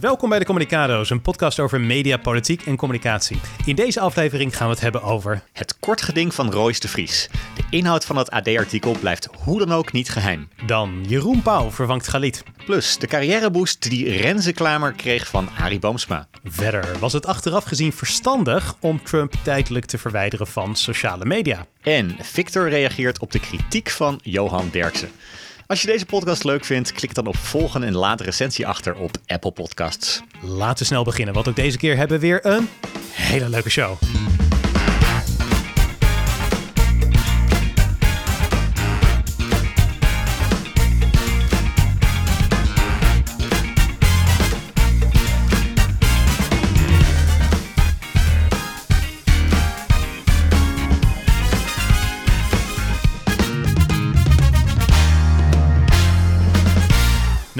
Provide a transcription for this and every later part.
Welkom bij de Communicado's, een podcast over media, politiek en communicatie. In deze aflevering gaan we het hebben over... Het kortgeding van Royce de Vries. De inhoud van het AD-artikel blijft hoe dan ook niet geheim. Dan Jeroen Pauw vervangt Galit. Plus de carrièreboost die Renze Klamer kreeg van Arie Boomsma. Verder was het achteraf gezien verstandig om Trump tijdelijk te verwijderen van sociale media. En Victor reageert op de kritiek van Johan Derksen. Als je deze podcast leuk vindt, klik dan op volgen en laat een recensie achter op Apple Podcasts. Laten we snel beginnen, want ook deze keer hebben we weer een hele leuke show.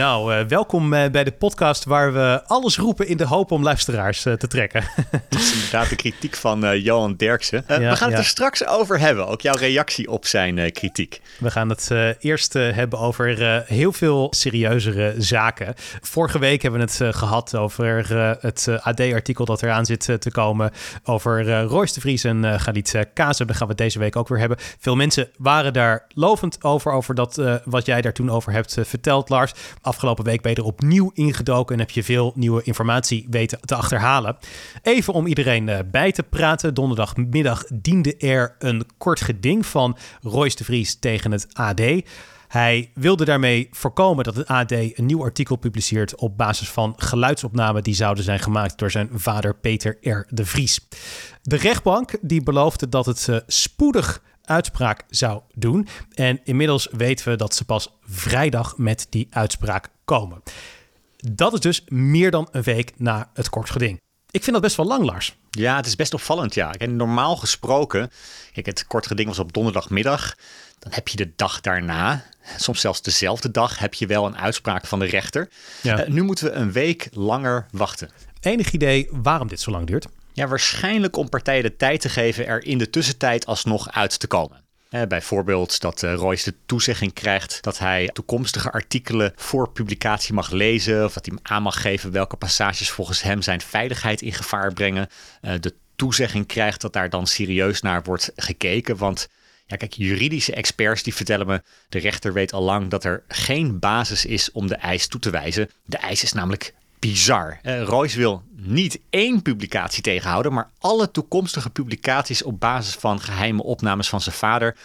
Nou, uh, welkom uh, bij de podcast waar we alles roepen in de hoop om luisteraars uh, te trekken. Dat is inderdaad de kritiek van Johan Derksen. Ja, we gaan het ja. er straks over hebben, ook jouw reactie op zijn kritiek. We gaan het eerst hebben over heel veel serieuzere zaken. Vorige week hebben we het gehad over het AD-artikel dat eraan zit te komen. Over Royce de Vries en uh, Galit Kazen. Daar gaan we het deze week ook weer hebben. Veel mensen waren daar lovend over, over dat, wat jij daar toen over hebt verteld, Lars. Afgelopen week ben je er opnieuw ingedoken en heb je veel nieuwe informatie weten te achterhalen. Even om iedereen uh, bij te praten. Donderdagmiddag diende er een kort geding van Royce de Vries tegen het AD. Hij wilde daarmee voorkomen dat het AD een nieuw artikel publiceert op basis van geluidsopnamen die zouden zijn gemaakt door zijn vader Peter R. de Vries. De rechtbank die beloofde dat het uh, spoedig uitspraak zou doen. En inmiddels weten we dat ze pas vrijdag met die uitspraak komen. Dat is dus meer dan een week na het kort geding. Ik vind dat best wel lang, Lars. Ja, het is best opvallend, ja. En normaal gesproken, kijk, het kort geding was op donderdagmiddag. Dan heb je de dag daarna, soms zelfs dezelfde dag, heb je wel een uitspraak van de rechter. Ja. Uh, nu moeten we een week langer wachten. Enig idee waarom dit zo lang duurt? Ja, waarschijnlijk om partijen de tijd te geven er in de tussentijd alsnog uit te komen. Eh, bijvoorbeeld dat uh, Royce de toezegging krijgt dat hij toekomstige artikelen voor publicatie mag lezen. Of dat hij hem aan mag geven welke passages volgens hem zijn veiligheid in gevaar brengen. Uh, de toezegging krijgt dat daar dan serieus naar wordt gekeken. Want ja, kijk, juridische experts die vertellen me, de rechter weet al lang dat er geen basis is om de eis toe te wijzen. De eis is namelijk bizar. Uh, Royce wil niet één publicatie tegenhouden, maar alle toekomstige publicaties op basis van geheime opnames van zijn vader,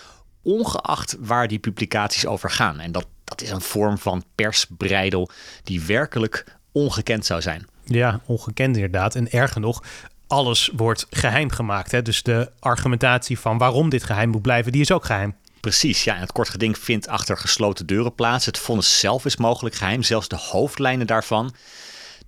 ongeacht waar die publicaties over gaan. En dat, dat is een vorm van persbreidel die werkelijk ongekend zou zijn. Ja, ongekend inderdaad. En erger nog, alles wordt geheim gemaakt. Hè? Dus de argumentatie van waarom dit geheim moet blijven, die is ook geheim. Precies, ja. En het kort geding vindt achter gesloten deuren plaats. Het vonnis zelf is mogelijk geheim, zelfs de hoofdlijnen daarvan.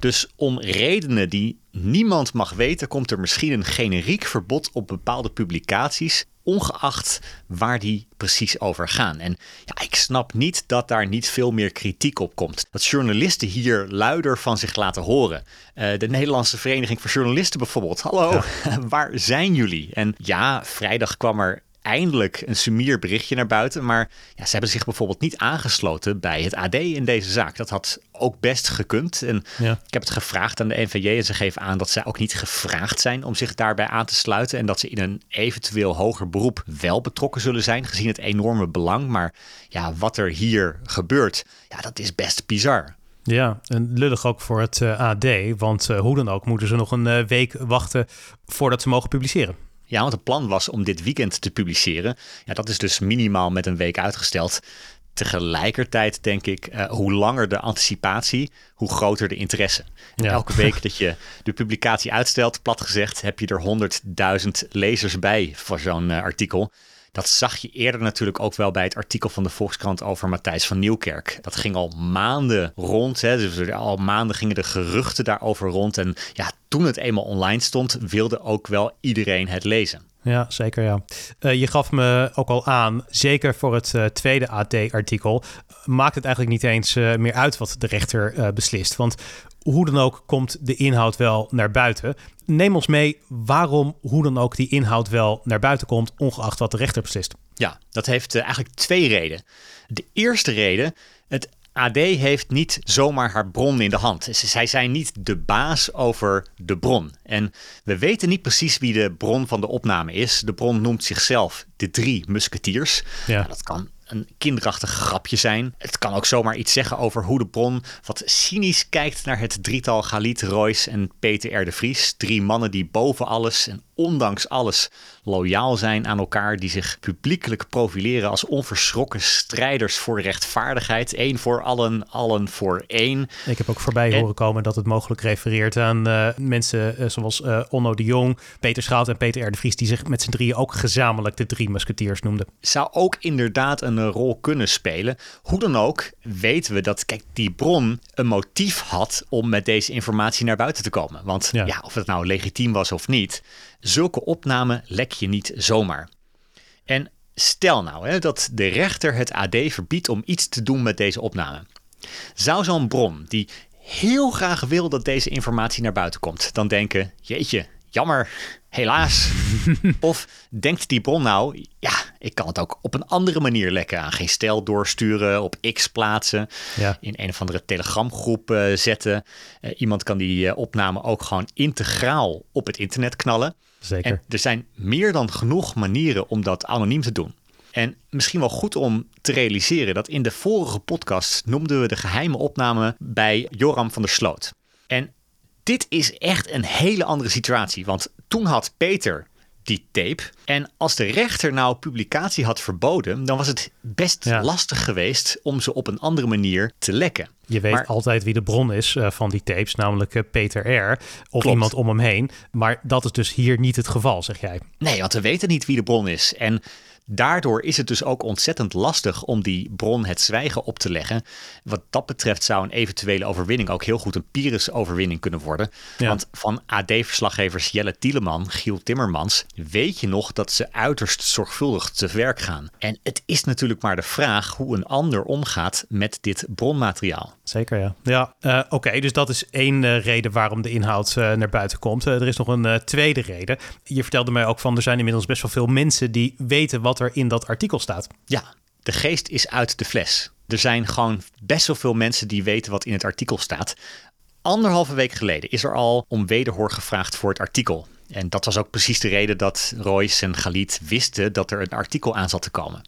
Dus om redenen die niemand mag weten, komt er misschien een generiek verbod op bepaalde publicaties, ongeacht waar die precies over gaan. En ja, ik snap niet dat daar niet veel meer kritiek op komt. Dat journalisten hier luider van zich laten horen. Uh, de Nederlandse Vereniging voor Journalisten bijvoorbeeld. Hallo, waar zijn jullie? En ja, vrijdag kwam er eindelijk een sumier berichtje naar buiten. Maar ja, ze hebben zich bijvoorbeeld niet aangesloten bij het AD in deze zaak. Dat had ook best gekund. En ja. ik heb het gevraagd aan de NVJ en ze geven aan dat zij ook niet gevraagd zijn om zich daarbij aan te sluiten. En dat ze in een eventueel hoger beroep wel betrokken zullen zijn, gezien het enorme belang. Maar ja, wat er hier gebeurt, ja, dat is best bizar. Ja, en lullig ook voor het uh, AD, want uh, hoe dan ook moeten ze nog een uh, week wachten voordat ze mogen publiceren. Ja, want het plan was om dit weekend te publiceren. Ja, dat is dus minimaal met een week uitgesteld. Tegelijkertijd denk ik, uh, hoe langer de anticipatie, hoe groter de interesse. Ja. Elke week dat je de publicatie uitstelt, plat gezegd, heb je er honderdduizend lezers bij voor zo'n uh, artikel. Dat zag je eerder natuurlijk ook wel bij het artikel van de Volkskrant over Matthijs van Nieuwkerk. Dat ging al maanden rond. Hè. Dus al maanden gingen de geruchten daarover rond. En ja, toen het eenmaal online stond, wilde ook wel iedereen het lezen. Ja, zeker ja. Uh, je gaf me ook al aan, zeker voor het uh, tweede AD-artikel, maakt het eigenlijk niet eens uh, meer uit wat de rechter beslist. Want hoe dan ook komt de inhoud wel naar buiten. Neem ons mee waarom hoe dan ook die inhoud wel naar buiten komt, ongeacht wat de rechter beslist. Ja, dat heeft eigenlijk twee redenen. De eerste reden, het AD heeft niet zomaar haar bron in de hand. Zij zijn niet de baas over de bron. En we weten niet precies wie de bron van de opname is. De bron noemt zichzelf de Drie Musketiers. Ja. Nou, dat kan een kinderachtig grapje zijn. Het kan ook zomaar iets zeggen over hoe de bron wat cynisch kijkt naar het drietal Galit, Royce en Peter R. de Vries. Drie mannen die boven alles en ondanks alles loyaal zijn aan elkaar, die zich publiekelijk profileren als onverschrokken strijders voor rechtvaardigheid. Eén voor allen, allen voor één. Ik heb ook voorbij horen komen dat het mogelijk refereert aan uh, mensen uh, zoals uh, Onno de Jong, Peter Schout en Peter R. de Vries, die zich met z'n drieën ook gezamenlijk de drie musketiers noemden. Zou ook inderdaad een rol kunnen spelen. Hoe dan ook weten we dat, kijk, die bron een motief had om met deze informatie naar buiten te komen. Want ja, ja of het nou legitiem was of niet, Zulke opnamen lek je niet zomaar. En stel nou hè, dat de rechter het AD verbiedt om iets te doen met deze opname. Zou zo'n bron die heel graag wil dat deze informatie naar buiten komt, dan denken: jeetje, jammer, helaas. of denkt die bron nou, ja, ik kan het ook op een andere manier lekken. Aan geen stijl doorsturen, op X plaatsen, ja. in een of andere telegramgroep uh, zetten. Uh, iemand kan die uh, opname ook gewoon integraal op het internet knallen. En er zijn meer dan genoeg manieren om dat anoniem te doen. En misschien wel goed om te realiseren dat in de vorige podcast noemden we de geheime opname bij Joram van der Sloot. En dit is echt een hele andere situatie, want toen had Peter die tape. En als de rechter nou publicatie had verboden, dan was het best lastig geweest om ze op een andere manier te lekken. Je weet altijd wie de bron is uh, van die tapes, namelijk uh, Peter R. Of iemand om hem heen. Maar dat is dus hier niet het geval, zeg jij. Nee, want we weten niet wie de bron is. En Daardoor is het dus ook ontzettend lastig om die bron het zwijgen op te leggen. Wat dat betreft zou een eventuele overwinning ook heel goed een Pyrrhus-overwinning kunnen worden. Want van AD-verslaggevers Jelle Tieleman, Giel Timmermans, weet je nog dat ze uiterst zorgvuldig te werk gaan. En het is natuurlijk maar de vraag hoe een ander omgaat met dit bronmateriaal. Zeker, ja. Ja, uh, oké. dus dat is één uh, reden waarom de inhoud uh, naar buiten komt. er is nog een tweede reden. Je vertelde mij ook van, er zijn inmiddels best wel veel mensen die weten wat er in dat artikel staat. Ja, de geest is uit de fles. Er zijn gewoon best wel veel mensen die weten wat in het artikel staat. Anderhalve week geleden is er al om wederhoor gevraagd voor het artikel. En dat was ook precies de reden dat Royce en Galit wisten dat er een artikel aan zat te komen.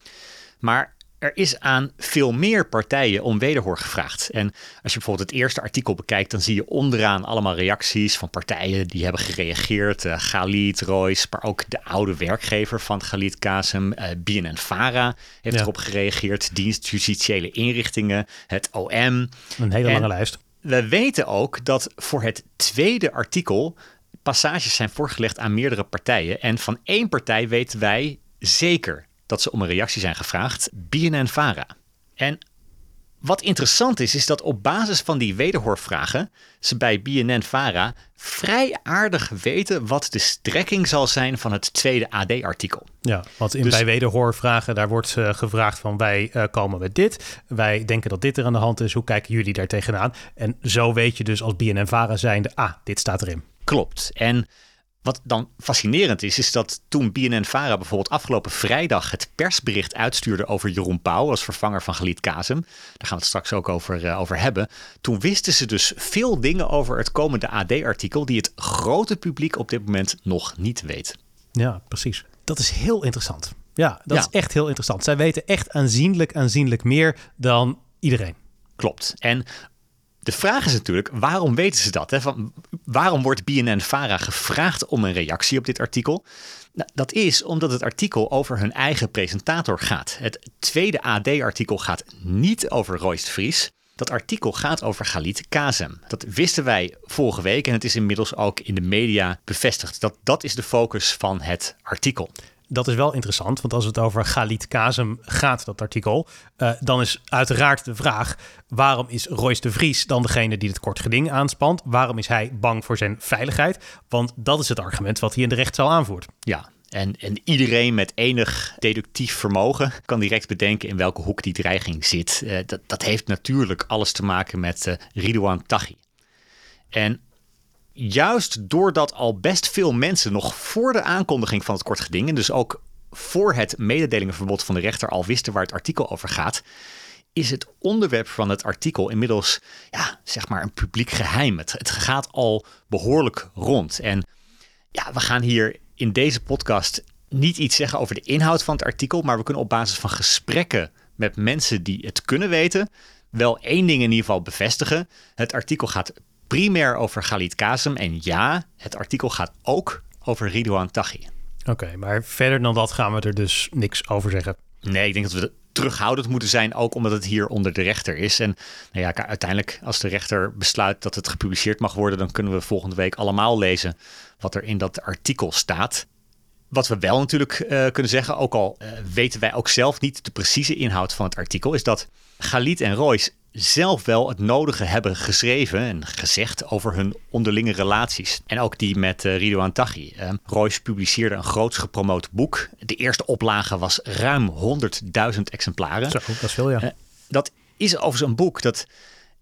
Maar er is aan veel meer partijen om wederhoor gevraagd. En als je bijvoorbeeld het eerste artikel bekijkt, dan zie je onderaan allemaal reacties van partijen die hebben gereageerd. Uh, Galit, Royce, maar ook de oude werkgever van Galit Kasem, uh, eh, BNN-Vara heeft erop gereageerd. Dienst Justitiële Inrichtingen, het OM. Een hele lange lijst. We weten ook dat voor het tweede artikel passages zijn voorgelegd aan meerdere partijen. En van één partij weten wij zeker dat ze om een reactie zijn gevraagd, BNN-Vara. En wat interessant is, is dat op basis van die wederhoorvragen ze bij BNN-Vara vrij aardig weten wat de strekking zal zijn van het tweede AD-artikel. Ja, want in, dus, bij wederhoorvragen, daar wordt uh, gevraagd van wij uh, komen met dit. Wij denken dat dit er aan de hand is. Hoe kijken jullie daar tegenaan? En zo weet je dus als BNN-Vara zijnde, ah, dit staat erin. Klopt. En wat dan fascinerend is, is dat toen BNN-Vara bijvoorbeeld afgelopen vrijdag het persbericht uitstuurde over Jeroen Pauw als vervanger van Galit Kazem, daar gaan we het straks ook over, uh, over hebben, toen wisten ze dus veel dingen over het komende AD-artikel die het grote publiek op dit moment nog niet weet. Ja, precies. Dat is heel interessant. Ja, dat is echt heel interessant. Zij weten echt aanzienlijk, aanzienlijk meer dan iedereen. Klopt. En de vraag is natuurlijk, waarom weten ze dat? Hè? Van, waarom wordt BNN-Vara gevraagd om een reactie op dit artikel? Nou, dat is omdat het artikel over hun eigen presentator gaat. Het tweede AD-artikel gaat niet over Royce Vries. Dat artikel gaat over Galit Kazem. Dat wisten wij vorige week en het is inmiddels ook in de media bevestigd. Dat, dat is de focus van het artikel dat is wel interessant, want als het over Galit Kazem gaat, dat artikel, uh, dan is uiteraard de vraag: waarom is Royce de Vries dan degene die het kort geding aanspant? Waarom is hij bang voor zijn veiligheid? Want dat is het argument wat hij in de rechtszaal aanvoert. Ja, en, en, iedereen met enig deductief vermogen kan direct bedenken in welke hoek die dreiging zit. Uh, dat, dat, heeft natuurlijk alles te maken met uh, Ridouan Taghi. En juist doordat al best veel mensen nog voor de aankondiging van het kort geding, en dus ook voor het mededelingenverbod van de rechter al wisten waar het artikel over gaat, is het onderwerp van het artikel inmiddels ja, zeg maar een publiek geheim. Het, het gaat al behoorlijk rond. En ja, we gaan hier in deze podcast niet iets zeggen over de inhoud van het artikel, maar we kunnen op basis van gesprekken met mensen die het kunnen weten, wel één ding in ieder geval bevestigen. Het artikel gaat primair over Galit Kazem. En ja, het artikel gaat ook over Ridouan Taghi. Oké, maar verder dan dat gaan we er dus niks over zeggen. Nee, ik denk dat we terughoudend moeten zijn, ook omdat het hier onder de rechter is. En nou ja, uiteindelijk, als de rechter besluit dat het gepubliceerd mag worden, dan kunnen we volgende week allemaal lezen wat er in dat artikel staat. Wat we wel natuurlijk uh, kunnen zeggen, ook al uh, weten wij ook zelf niet de precieze inhoud van het artikel, is dat Galit en Royce zelf wel het nodige hebben geschreven en gezegd over hun onderlinge relaties. En ook die met uh, Ridouan Taghi. Uh, Royce publiceerde een groots gepromoot boek. De eerste oplage was ruim 100.000 exemplaren. Zo, dat is veel, ja. Uh, dat is overigens een boek dat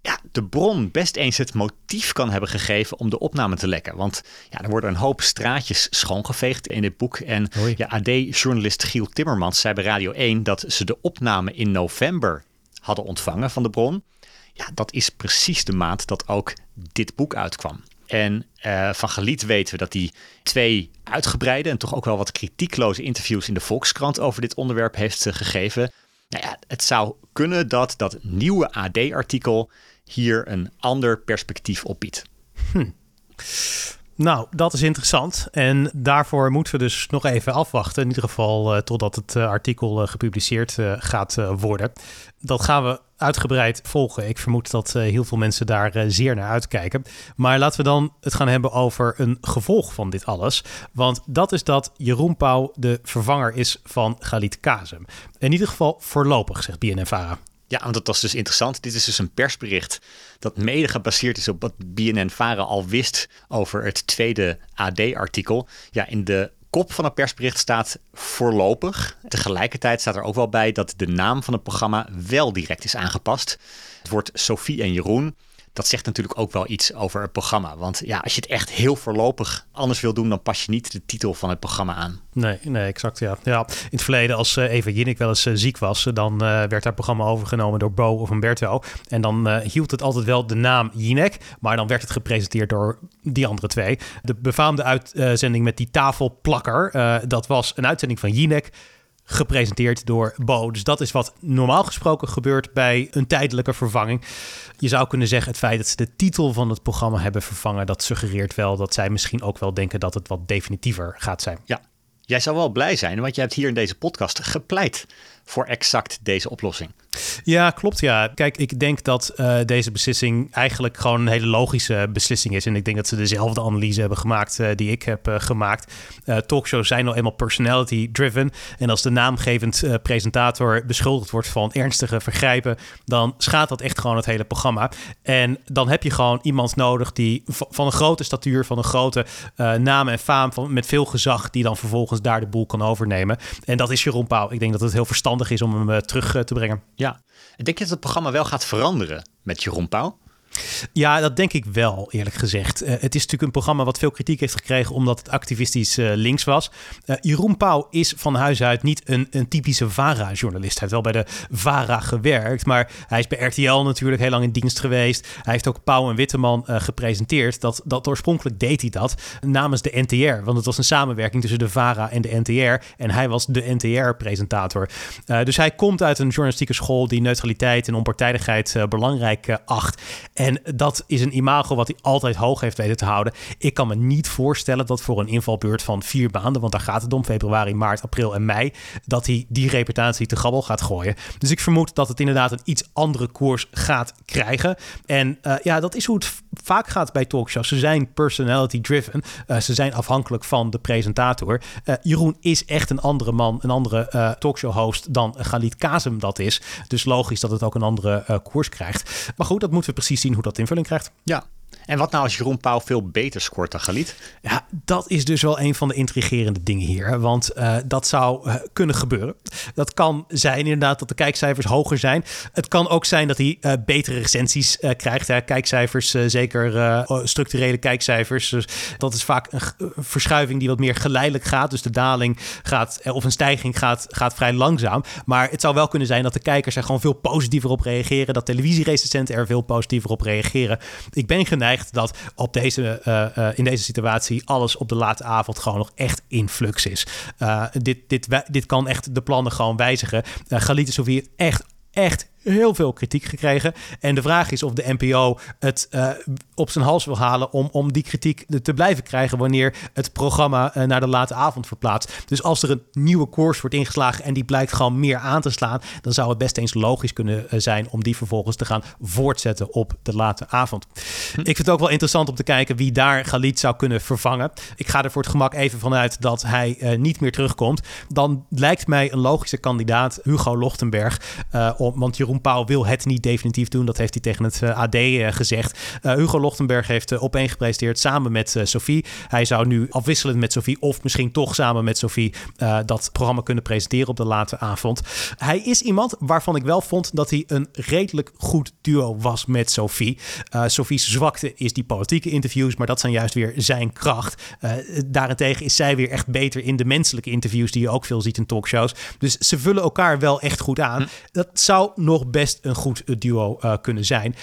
ja, de bron best eens het motief kan hebben gegeven om de opname te lekken. Want ja, er worden een hoop straatjes schoongeveegd in dit boek. En ja, AD-journalist Giel Timmermans zei bij Radio 1 dat ze de opname in november hadden ontvangen van de bron. Ja, dat is precies de maand dat ook dit boek uitkwam. En uh, van Galiet weten we dat hij twee uitgebreide en toch ook wel wat kritiekloze interviews in de Volkskrant over dit onderwerp heeft uh, gegeven. Nou ja, het zou kunnen dat dat nieuwe AD-artikel hier een ander perspectief op biedt. Hm. Nou, dat is interessant. En daarvoor moeten we dus nog even afwachten. In ieder geval uh, totdat het artikel gepubliceerd gaat worden. Dat gaan we uitgebreid volgen. Ik vermoed dat heel veel mensen daar zeer naar uitkijken. Maar laten we dan het gaan hebben over een gevolg van dit alles. Want dat is dat Jeroen Pauw de vervanger is van Galit Kazem. In ieder geval voorlopig, zegt BNNVARA. Ja, want dat was dus interessant. Dit is dus een persbericht dat mede gebaseerd is op wat BNN-Vara al wist over het tweede AD-artikel. Ja, in de kop van het persbericht staat voorlopig. Tegelijkertijd staat er ook wel bij dat de naam van het programma wel direct is aangepast. Het wordt Sophie en Jeroen dat zegt natuurlijk ook wel iets over het programma. Want ja, als je het echt heel voorlopig anders wil doen, dan pas je niet de titel van het programma aan. Nee, nee, exact. Ja. ja in het verleden, als uh, Eva Jinnik wel eens uh, ziek was, dan uh, werd haar programma overgenomen door Bo of Umberto. En dan hield het altijd wel de naam Jinek, maar dan werd het gepresenteerd door die andere twee. De befaamde uitzending met die tafelplakker, dat was een uitzending van Jinek gepresenteerd door Bo. Dus dat is wat normaal gesproken gebeurt bij een tijdelijke vervanging. Je zou kunnen zeggen, het feit dat ze de titel van het programma hebben vervangen, dat suggereert wel dat zij misschien ook wel denken dat het wat definitiever gaat zijn. Ja, jij zou wel blij zijn, want je hebt hier in deze podcast gepleit voor exact deze oplossing. Ja, klopt. Ja, kijk, ik denk dat uh, deze beslissing eigenlijk gewoon een hele logische beslissing is. En ik denk dat ze dezelfde analyse hebben gemaakt uh, die ik heb uh, gemaakt. talkshows zijn nou eenmaal personality-driven. En als de naamgevend presentator beschuldigd wordt van ernstige vergrijpen, dan schaadt dat echt gewoon het hele programma. En dan heb je gewoon iemand nodig die van een grote statuur, van een grote naam en faam, van, met veel gezag, die dan vervolgens daar de boel kan overnemen. En dat is Jeroen Pauw. Ik denk dat het heel verstandig is om hem terug te brengen. Ja, denk je dat het programma wel gaat veranderen met Jeroen Pauw? Ja, dat denk ik wel, eerlijk gezegd. Uh, het is natuurlijk een programma wat veel kritiek heeft gekregen omdat het activistisch uh, links was. Uh, Jeroen Pauw is van huis uit niet een, een typische VARA-journalist. Hij heeft wel bij de VARA gewerkt, maar hij is bij RTL natuurlijk heel lang in dienst geweest. Hij heeft ook Pauw en Witteman gepresenteerd. Dat, dat oorspronkelijk deed hij dat namens de NTR, want het was een samenwerking tussen de VARA en de NTR. En hij was de NTR-presentator. dus hij komt uit een journalistieke school die neutraliteit en onpartijdigheid belangrijk acht. Dat is een imago wat hij altijd hoog heeft weten te houden. Ik kan me niet voorstellen dat voor een invalbeurt van vier maanden, want daar gaat het om, februari, maart, april en mei, dat hij die reputatie te grabbel gaat gooien. Dus ik vermoed dat het inderdaad een iets andere koers gaat krijgen. En uh, ja, dat is hoe het vaak gaat bij talkshows. Ze zijn personality driven. Uh, ze zijn afhankelijk van de presentator. Uh, Jeroen is echt een andere man, een andere talkshow host dan Galit Kazem dat is. Dus logisch dat het ook een andere koers krijgt. Maar goed, dat moeten we precies zien hoe dat invulling krijgt. Ja, En wat nou als Jeroen Pauw veel beter scoort dan Galit? Ja, dat is dus wel een van de intrigerende dingen hier. Want uh, dat zou uh, kunnen gebeuren. Dat kan zijn inderdaad dat de kijkcijfers hoger zijn. Het kan ook zijn dat hij uh, betere recensies krijgt. Hè. Kijkcijfers, zeker structurele kijkcijfers. Dus dat is vaak een verschuiving die wat meer geleidelijk gaat. Dus de daling gaat, of een stijging gaat, gaat vrij langzaam. Maar het zou wel kunnen zijn dat de kijkers er gewoon veel positiever op reageren. Dat televisierecensenten er veel positiever op reageren. Ik ben geneigd dat op deze, uh, uh, in deze situatie alles op de late avond gewoon nog echt in flux is. Uh, dit, dit, dit kan echt de plannen gewoon wijzigen. Uh, Sofie echt, echt heel veel kritiek gekregen. En de vraag is of de NPO het uh, op zijn hals wil halen om, om die kritiek te blijven krijgen wanneer het programma uh, naar de late avond verplaatst. Dus als er een nieuwe koers wordt ingeslagen en die blijkt gewoon meer aan te slaan, dan zou het best eens logisch kunnen uh, zijn om die vervolgens te gaan voortzetten op de late avond. Ik vind het ook wel interessant om te kijken wie daar Galit zou kunnen vervangen. Ik ga er voor het gemak even vanuit dat hij niet meer terugkomt. Dan lijkt mij een logische kandidaat Hugo Lochtenberg, om, want Jeroen Pauw wil het niet definitief doen. Dat heeft hij tegen het eh, AD eh, gezegd. Uh, Hugo Lochtenberg heeft opeen gepresenteerd samen met Sophie. Hij zou nu afwisselend met Sophie of misschien toch samen met Sophie dat programma kunnen presenteren op de late avond. Hij is iemand waarvan ik wel vond dat hij een redelijk goed duo was met Sophie. Sophie's zwakte is die politieke interviews, maar dat zijn juist weer zijn kracht. daarentegen is zij weer echt beter in de menselijke interviews die je ook veel ziet in talkshows. Dus ze vullen elkaar wel echt goed aan. Hm. Dat zou nog best een goed eh, duo uh, kunnen zijn.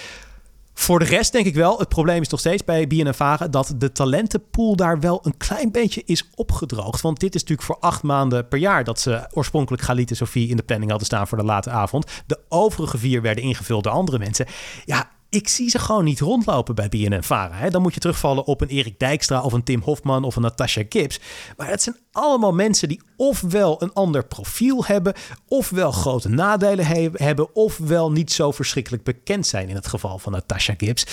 Voor de rest denk ik wel, het probleem is nog steeds bij BNN dat de talentenpool daar wel een klein beetje is opgedroogd. Want dit is natuurlijk voor acht maanden per jaar dat ze oorspronkelijk Galit en Sophie in de planning hadden staan voor de late avond. De overige vier werden ingevuld door andere mensen. Ja, ik zie ze gewoon niet rondlopen bij BNN Vara. Dan moet je terugvallen op een Erik Dijkstra of een Tim Hofman of een Natasha Gibbs. Maar dat zijn allemaal mensen die ofwel een ander profiel hebben, ofwel grote nadelen he hebben, ofwel niet zo verschrikkelijk bekend zijn in het geval van Natasha Gibbs.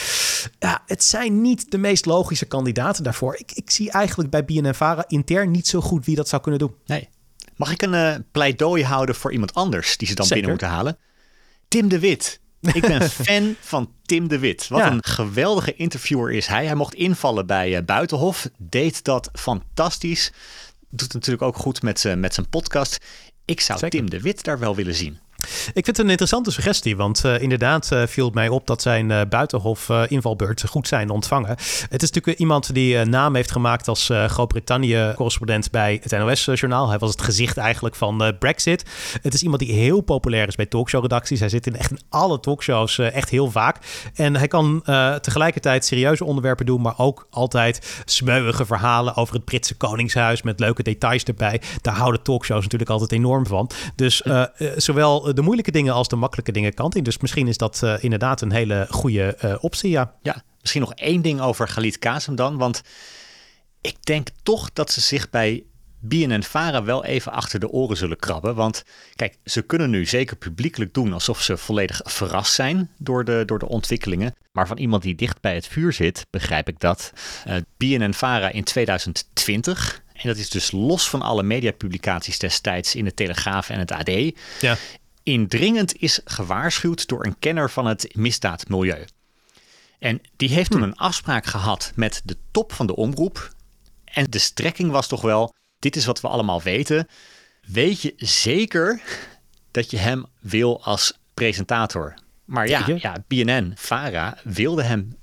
Ja, het zijn niet de meest logische kandidaten daarvoor. Ik, ik zie eigenlijk bij BNN Vara intern niet zo goed wie dat zou kunnen doen. Nee. Mag ik een uh, pleidooi houden voor iemand anders die ze dan binnen moeten halen? Tim de Wit. Ik ben fan van Tim de Wit. Wat een geweldige interviewer is hij. Hij mocht invallen bij uh, Buitenhof. Deed dat fantastisch. Doet natuurlijk ook goed met, uh, met zijn podcast. Ik zou Tim de Wit daar wel willen zien. Ik vind het een interessante suggestie, want uh, inderdaad uh, viel het mij op dat zijn uh, buitenhof invalbeurt goed zijn ontvangen. Het is natuurlijk iemand die naam heeft gemaakt als Groot-Brittannië-correspondent bij het NOS-journaal. Hij was het gezicht eigenlijk van Brexit. Het is iemand die heel populair is bij talkshow-redacties. Hij zit in echt in alle talkshows echt heel vaak. En hij kan tegelijkertijd serieuze onderwerpen doen, maar ook altijd smeuïge verhalen over het Britse Koningshuis met leuke details erbij. Daar houden talkshows natuurlijk altijd enorm van. Dus zowel de moeilijke dingen als de makkelijke dingen kant in. Dus misschien is dat uh, inderdaad een hele goede uh, optie, ja. Ja, misschien nog één ding over Galit Kazem dan. Want ik denk toch dat ze zich bij en Vara wel even achter de oren zullen krabben. Want kijk, ze kunnen nu zeker publiekelijk doen alsof ze volledig verrast zijn door de, door de ontwikkelingen. Maar van iemand die dicht bij het vuur zit, begrijp ik dat uh, en Vara in 2020 en dat is dus los van alle mediapublicaties destijds in de Telegraaf en het AD. Ja indringend is gewaarschuwd door een kenner van het misdaadmilieu. En die heeft toen hm. een afspraak gehad met de top van de omroep. En de strekking was toch wel: dit is wat we allemaal weten. Weet je zeker dat je hem wil als presentator? Maar ja, ja BNN, Vara wilde hem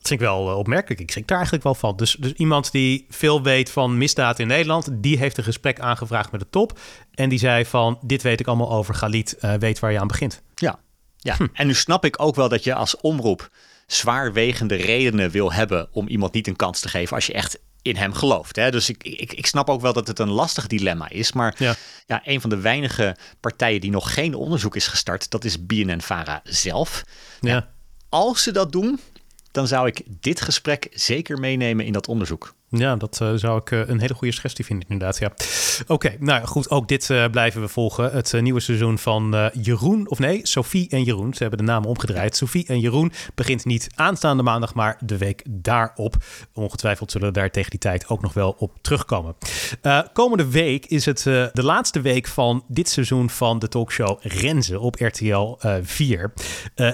vind ik wel eh, opmerkelijk. Ik schrik daar eigenlijk wel van. Dus, dus iemand die veel weet van misdaad in Nederland, die heeft een gesprek aangevraagd met de top. En die zei van, dit weet ik allemaal over Galit, uh, weet waar je aan begint. Ja, ja. Hm. en nu snap ik ook wel dat je als omroep zwaarwegende redenen wil hebben om iemand niet een kans te geven als je echt in hem gelooft. Hè? Dus ik, ik, ik snap ook wel dat het een lastig dilemma is. Maar ja. ja, een van de weinige partijen die nog geen onderzoek is gestart, dat is BNN-Vara zelf. Ja. als ze dat doen, dan zou ik dit gesprek zeker meenemen in dat onderzoek. Ja, dat uh, zou ik uh, een hele goede suggestie vinden, inderdaad. Ja. Oké, nou goed, ook dit uh, blijven we volgen. Het nieuwe seizoen van Jeroen, of nee, Sophie en Jeroen. Ze hebben de namen omgedraaid. Sophie en Jeroen begint niet aanstaande maandag, maar de week daarop. Ongetwijfeld zullen we daar tegen die tijd ook nog wel op terugkomen. komende week is het de laatste week van dit seizoen van de talkshow Renze op RTL 4.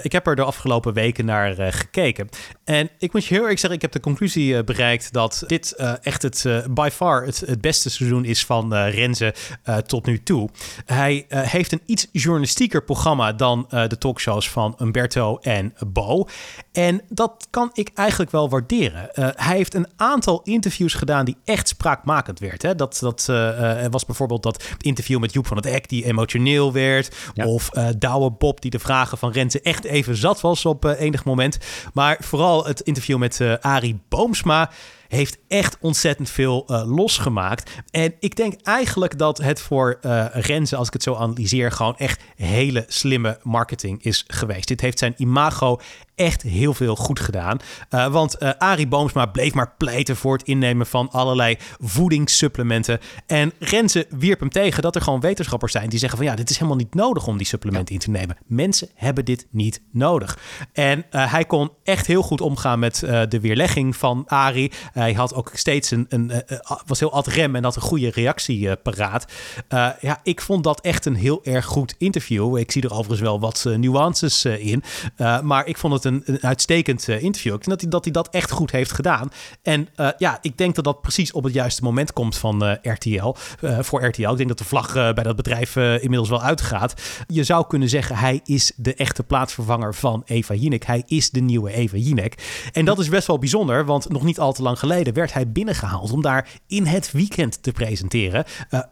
ik heb er de afgelopen weken naar gekeken. En ik moet je heel erg zeggen, ik heb de conclusie bereikt dat dit uh, echt het uh, by far het, het, beste seizoen is van uh, Renze tot nu toe. Hij heeft een iets journalistieker programma dan de talkshows van Umberto en Bo. En dat kan ik eigenlijk wel waarderen. hij heeft een aantal interviews gedaan die echt spraakmakend werd. Hè? Dat, dat was bijvoorbeeld dat interview met Joep van het Eck die emotioneel werd. Of Douwe Bob die de vragen van Renze echt even zat was op enig moment. Maar vooral het interview met Arie Boomsma heeft echt ontzettend veel uh, losgemaakt. En ik denk eigenlijk dat het voor uh, Renze, als ik het zo analyseer, gewoon echt hele slimme marketing is geweest. Dit heeft zijn imago echt heel veel goed gedaan. Uh, want uh, Arie Boomsma bleef maar pleiten voor het innemen van allerlei voedingssupplementen. En Renze wierp hem tegen dat er gewoon wetenschappers zijn die zeggen van ja, dit is helemaal niet nodig om die supplementen in te nemen. Mensen hebben dit niet nodig. En uh, hij kon echt heel goed omgaan met de weerlegging van Arie. Hij had ook steeds een, een was heel ad rem en had een goede reactie paraat. ja, ik vond dat echt een heel erg goed interview. Ik zie er overigens wel wat nuances in. maar ik vond het een, uitstekend uh, interview. Ik denk dat hij, dat echt goed heeft gedaan. En uh, ja, ik denk dat dat precies op het juiste moment komt van uh, RTL. voor RTL. Ik denk dat de vlag bij dat bedrijf inmiddels wel uitgaat. Je zou kunnen zeggen, hij is de echte plaatsvervanger van Eva Jinek. Hij is de nieuwe Eva Jinek. En dat is best wel bijzonder, want nog niet al te lang geleden werd hij binnengehaald om daar in het weekend te presenteren.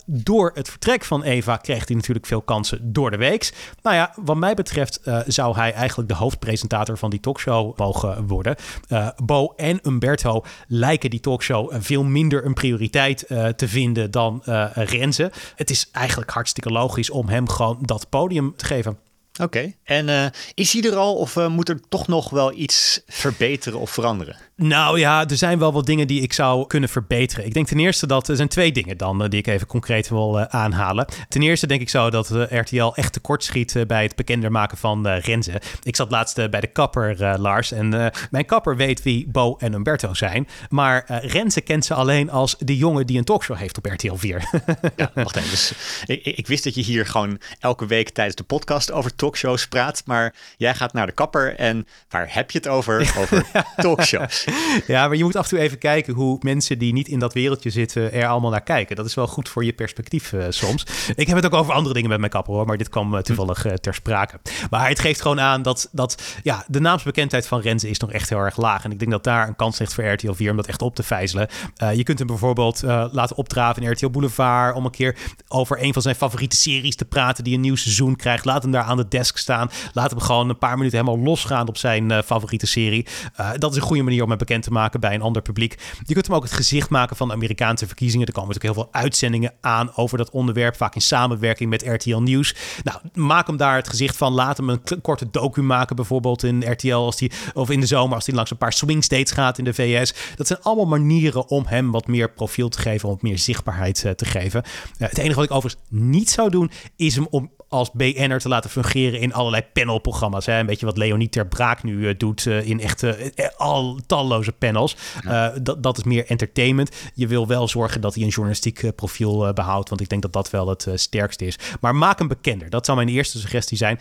door het vertrek van Eva kreeg hij natuurlijk veel kansen door de weeks. Nou ja, wat mij betreft zou hij eigenlijk de hoofdpresentator van die talkshow mogen worden. Uh, Bo en Umberto lijken die talkshow veel minder een prioriteit uh, te vinden dan Renze. Het is eigenlijk hartstikke logisch om hem gewoon dat podium te geven. Oké, en uh, is hij er al of uh, moet er toch nog wel iets verbeteren of veranderen? Nou ja, er zijn wel wat dingen die ik zou kunnen verbeteren. Ik denk ten eerste dat er zijn twee dingen dan uh, die ik even concreet wil aanhalen. Ten eerste denk ik zo dat RTL echt tekort schiet bij het bekender maken van Renze. Ik zat laatst bij de kapper, Lars, en mijn kapper weet wie Bo en Umberto zijn. Maar Renze kent ze alleen als de jongen die een talkshow heeft op RTL 4. ja, wacht even. Dus, ik, ik wist dat je hier gewoon elke week tijdens de podcast over talkshows praat, maar jij gaat naar de kapper en waar heb je het over? Over talkshows. Ja, maar je moet af en toe even kijken hoe mensen die niet in dat wereldje zitten er allemaal naar kijken. Dat is wel goed voor je perspectief uh, soms. Ik heb het ook over andere dingen met mijn kapper hoor, maar dit kwam uh, toevallig uh, ter sprake. Maar het geeft gewoon aan dat, dat ja, de naamsbekendheid van Renze is nog echt heel erg laag. En ik denk dat daar een kans ligt voor RTL 4 om dat echt op te vijzelen. je kunt hem bijvoorbeeld laten opdraven in RTL Boulevard om een keer over een van zijn favoriete series te praten die een nieuw seizoen krijgt. Laat hem daar aan de desk staan. Laat hem gewoon een paar minuten helemaal losgaan op zijn uh, favoriete serie. Uh, dat is een goede manier om hem bekend te maken bij een ander publiek. Je kunt hem ook het gezicht maken van de Amerikaanse verkiezingen. Er komen natuurlijk heel veel uitzendingen aan over dat onderwerp. Vaak in samenwerking met RTL Nieuws. Nou, maak hem daar het gezicht van. Laat hem een korte docu maken, bijvoorbeeld in RTL. Als die, of in de zomer, als hij langs een paar swing states gaat in de VS. Dat zijn allemaal manieren om hem wat meer profiel te geven. Om wat meer zichtbaarheid uh, te geven. het enige wat ik overigens niet zou doen, is hem om als BN'er te laten fungeren in allerlei panelprogramma's. Hè? Een beetje wat Leonie ter Braak nu uh, doet uh, in echte uh, al talloze panels. dat, dat is meer entertainment. Je wil wel zorgen dat hij een journalistiek profiel behoudt, want ik denk dat dat wel het sterkste is. Maar maak hem bekender. Dat zou mijn eerste suggestie zijn.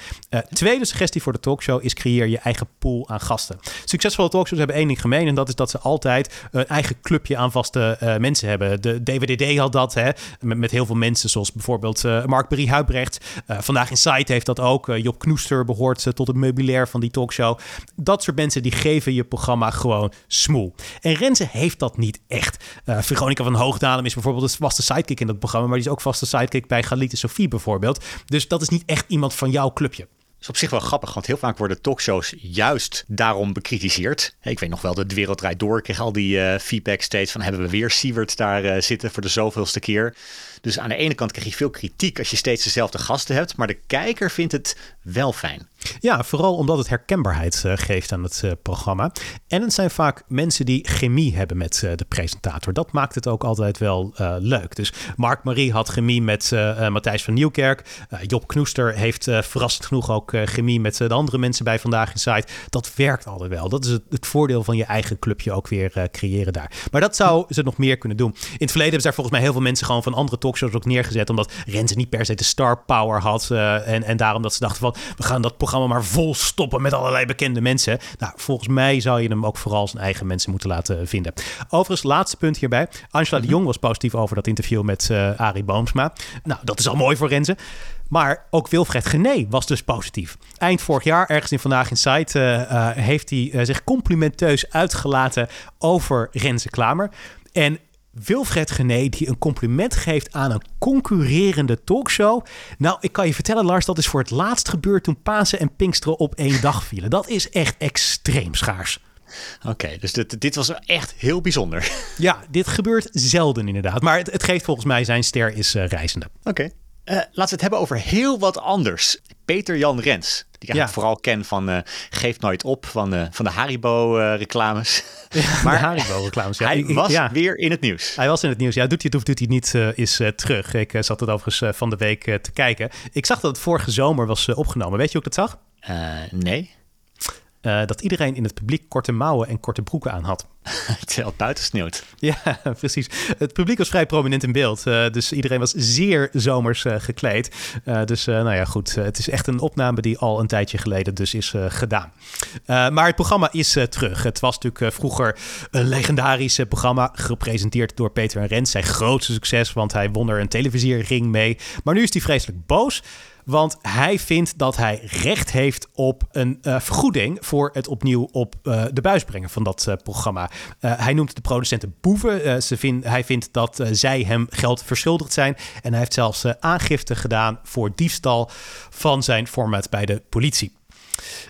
tweede suggestie voor de talkshow is creëer je eigen pool aan gasten. Succesvolle talkshows hebben één ding gemeen en dat is dat ze altijd een eigen clubje aan vaste mensen hebben. De DWDD had dat, hè, met, met heel veel mensen, zoals bijvoorbeeld Mark Brie Huibrecht. Vandaag in Site heeft dat ook. Job Knoester behoort tot het meubilair van die talkshow. Dat soort mensen die geven je programma gewoon smoel. En Renze heeft dat niet echt. Uh, Veronica van Hoogdalem is bijvoorbeeld een vaste sidekick in dat programma, maar die is ook vaste sidekick bij Galite Sophie bijvoorbeeld. Dus dat is niet echt iemand van jouw clubje is op zich wel grappig, want heel vaak worden talkshows juist daarom bekritiseerd. Ik weet nog wel, de, de Wereld Draait Door. Ik kreeg al die uh, feedback steeds van hebben we weer Siewert daar zitten voor de zoveelste keer. Dus aan de ene kant krijg je veel kritiek als je steeds dezelfde gasten hebt, maar de kijker vindt het wel fijn. Ja, vooral omdat het herkenbaarheid uh, geeft aan het uh, programma. En het zijn vaak mensen die chemie hebben met uh, de presentator. Dat maakt het ook altijd wel leuk. Dus Mark Marie had chemie met Matthijs van Nieuwkerk. Job Knoester heeft verrassend genoeg ook chemie met de andere mensen bij Vandaag in Site. Dat werkt altijd wel. Dat is het, het voordeel van je eigen clubje ook weer creëren daar. Maar dat zou ze nog meer kunnen doen. In het verleden hebben ze daar volgens mij heel veel mensen gewoon van andere talkshows ook neergezet. Omdat Renze niet per se de star power had. en, en daarom dat ze dachten van, we gaan dat programma maar vol stoppen met allerlei bekende mensen. Nou, volgens mij zou je hem ook vooral zijn eigen mensen moeten laten vinden. Overigens, laatste punt hierbij. Angela de mhm. Jong was positief over dat interview met uh, Arie Boomsma. Nou, dat is al mooi voor Renze. Maar ook Wilfred Gené was dus positief. Eind vorig jaar, ergens in Vandaag in Site, uh, uh, heeft hij zich complimenteus uitgelaten over Renze Klamer. En Wilfred Gené die een compliment geeft aan een concurrerende talkshow. Nou, ik kan je vertellen, Lars, dat is voor het laatst gebeurd toen Pasen en Pinksteren op één dag vielen. Dat is echt extreem schaars. Oké, dus dit, dit was echt heel bijzonder. Ja, dit gebeurt zelden inderdaad. Maar het, het geeft volgens mij zijn ster is uh, reizende. Oké. Uh, laten we het hebben over heel wat anders. Peter Jan Rens. Die ik ja. vooral ken van uh, Geef Nooit Op, van de, van de Haribo-reclames. Uh, maar Haribo-reclames, ja. Hij was weer in het nieuws. Hij was in het nieuws. Ja, doet hij het of doet hij niet, uh, is terug. Ik zat het overigens van de week te kijken. Ik zag dat het vorige zomer was opgenomen. Weet je hoe ik dat zag? nee. Dat iedereen in het publiek korte mouwen en korte broeken aan had. Het buiten sneeuwt. Ja, precies. Het publiek was vrij prominent in beeld. Uh, dus iedereen was zeer zomers uh, gekleed. dus nou ja, goed. het is echt een opname die al een tijdje geleden dus is gedaan. maar het programma is terug. Het was natuurlijk vroeger een legendarisch programma. Gepresenteerd door Peter en Rens. Zijn grootste succes, want hij won er een televisiering mee. Maar nu is hij vreselijk boos. Want hij vindt dat hij recht heeft op een uh, vergoeding voor het opnieuw op uh, de buis brengen van dat uh, programma. hij noemt de producenten boeven. ze hij vindt dat zij hem geld verschuldigd zijn. En hij heeft zelfs aangifte gedaan voor diefstal van zijn format bij de politie.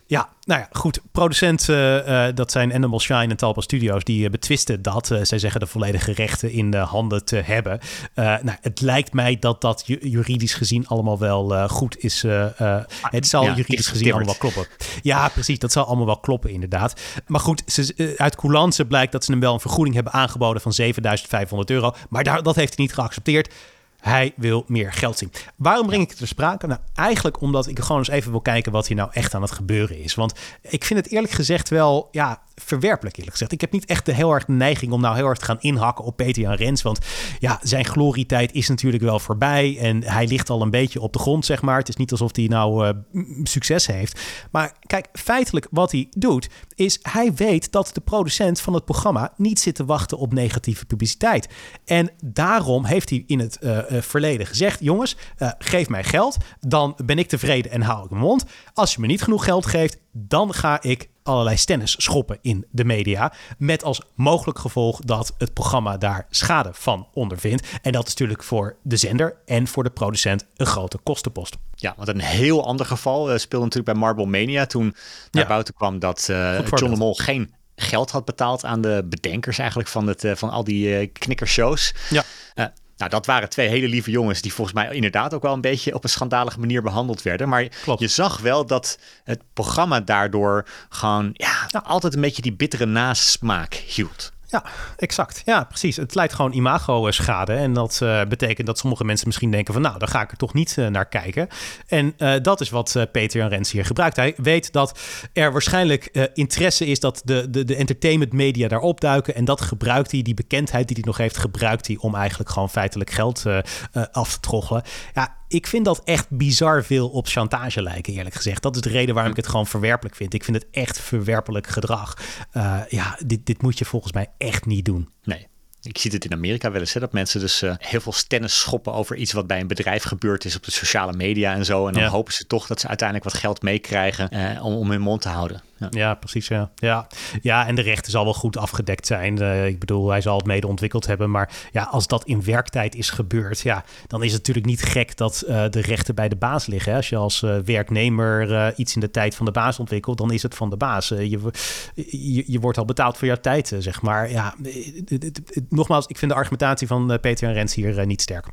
Ja, nou ja, goed. Producent, uh, dat zijn Animal Shine en Talpa Studios, die uh, betwisten dat. zij zeggen de volledige rechten in de handen te hebben. nou, het lijkt mij dat dat juridisch gezien allemaal wel goed is. het zal juridisch gezien allemaal wel kloppen. Ja, precies. Dat zal allemaal wel kloppen, inderdaad. Maar goed, ze, uit coulance blijkt dat ze hem wel een vergoeding hebben aangeboden van 7500 euro. Maar daar, dat heeft hij niet geaccepteerd. Hij wil meer geld zien. Waarom breng ik het ter sprake? Nou, eigenlijk omdat ik gewoon eens even wil kijken wat hier nou echt aan het gebeuren is. Want ik vind het eerlijk gezegd wel, ja, verwerpelijk eerlijk gezegd. Ik heb niet echt de heel erg neiging om nou heel erg te gaan inhakken op Peter Jan Rens. Want ja, zijn glorietijd is natuurlijk wel voorbij. En hij ligt al een beetje op de grond, zeg maar. Het is niet alsof hij nou uh, succes heeft. Maar kijk, feitelijk wat hij doet, is hij weet dat de producent van het programma niet zit te wachten op negatieve publiciteit. En daarom heeft hij in het uh, verleden gezegd: jongens, uh, geef mij geld. Dan ben ik tevreden en hou ik mijn mond. Als je me niet genoeg geld geeft, dan ga ik allerlei stennis schoppen in de media. Met als mogelijk gevolg dat het programma daar schade van ondervindt. En dat is natuurlijk voor de zender en voor de producent een grote kostenpost. Ja, want een heel ander geval uh, speelde natuurlijk bij Marble Mania. Toen naar buiten kwam dat uh, John de Mol geen geld had betaald aan de bedenkers eigenlijk van, het, uh, van al die knikkershows. Ja. Nou, dat waren twee hele lieve jongens die volgens mij inderdaad ook wel een beetje op een schandalige manier behandeld werden. Maar je zag wel dat het programma daardoor gewoon ja, altijd een beetje die bittere nasmaak hield. Ja, exact. Ja, precies. Het leidt gewoon imago-schade. En dat uh, betekent dat sommige mensen misschien denken van... nou, dan ga ik er toch niet uh, naar kijken. En uh, dat is wat Peter en Rens hier gebruikt. Hij weet dat er waarschijnlijk interesse is dat de, de, de entertainment media daar opduiken. En dat gebruikt hij, die bekendheid die hij nog heeft... gebruikt hij om eigenlijk gewoon feitelijk geld af te troggelen. Ja, ik vind dat echt bizar veel op chantage lijken, eerlijk gezegd. Dat is de reden waarom ik het gewoon verwerpelijk vind. Ik vind het echt verwerpelijk gedrag. Uh, ja, dit, dit moet je volgens mij echt niet doen. Nee. Ik zie het in Amerika wel eens, hè, dat mensen dus uh, heel veel stennis schoppen over iets wat bij een bedrijf gebeurd is op de sociale media en zo. En dan hopen ze toch dat ze uiteindelijk wat geld meekrijgen uh, om, om hun mond te houden. Ja. ja, precies. Ja. Ja. ja, en de rechten zal wel goed afgedekt zijn. Uh, ik bedoel, hij zal het mede ontwikkeld hebben. Maar ja, als dat in werktijd is gebeurd, ja, dan is het natuurlijk niet gek dat uh, de rechten bij de baas liggen. Hè? Als je als uh, werknemer iets in de tijd van de baas ontwikkelt, dan is het van de baas. je, je, je, wordt al betaald voor jouw tijd, zeg maar. Ja, nogmaals, ik vind de argumentatie van Peter en Rens hier niet sterk.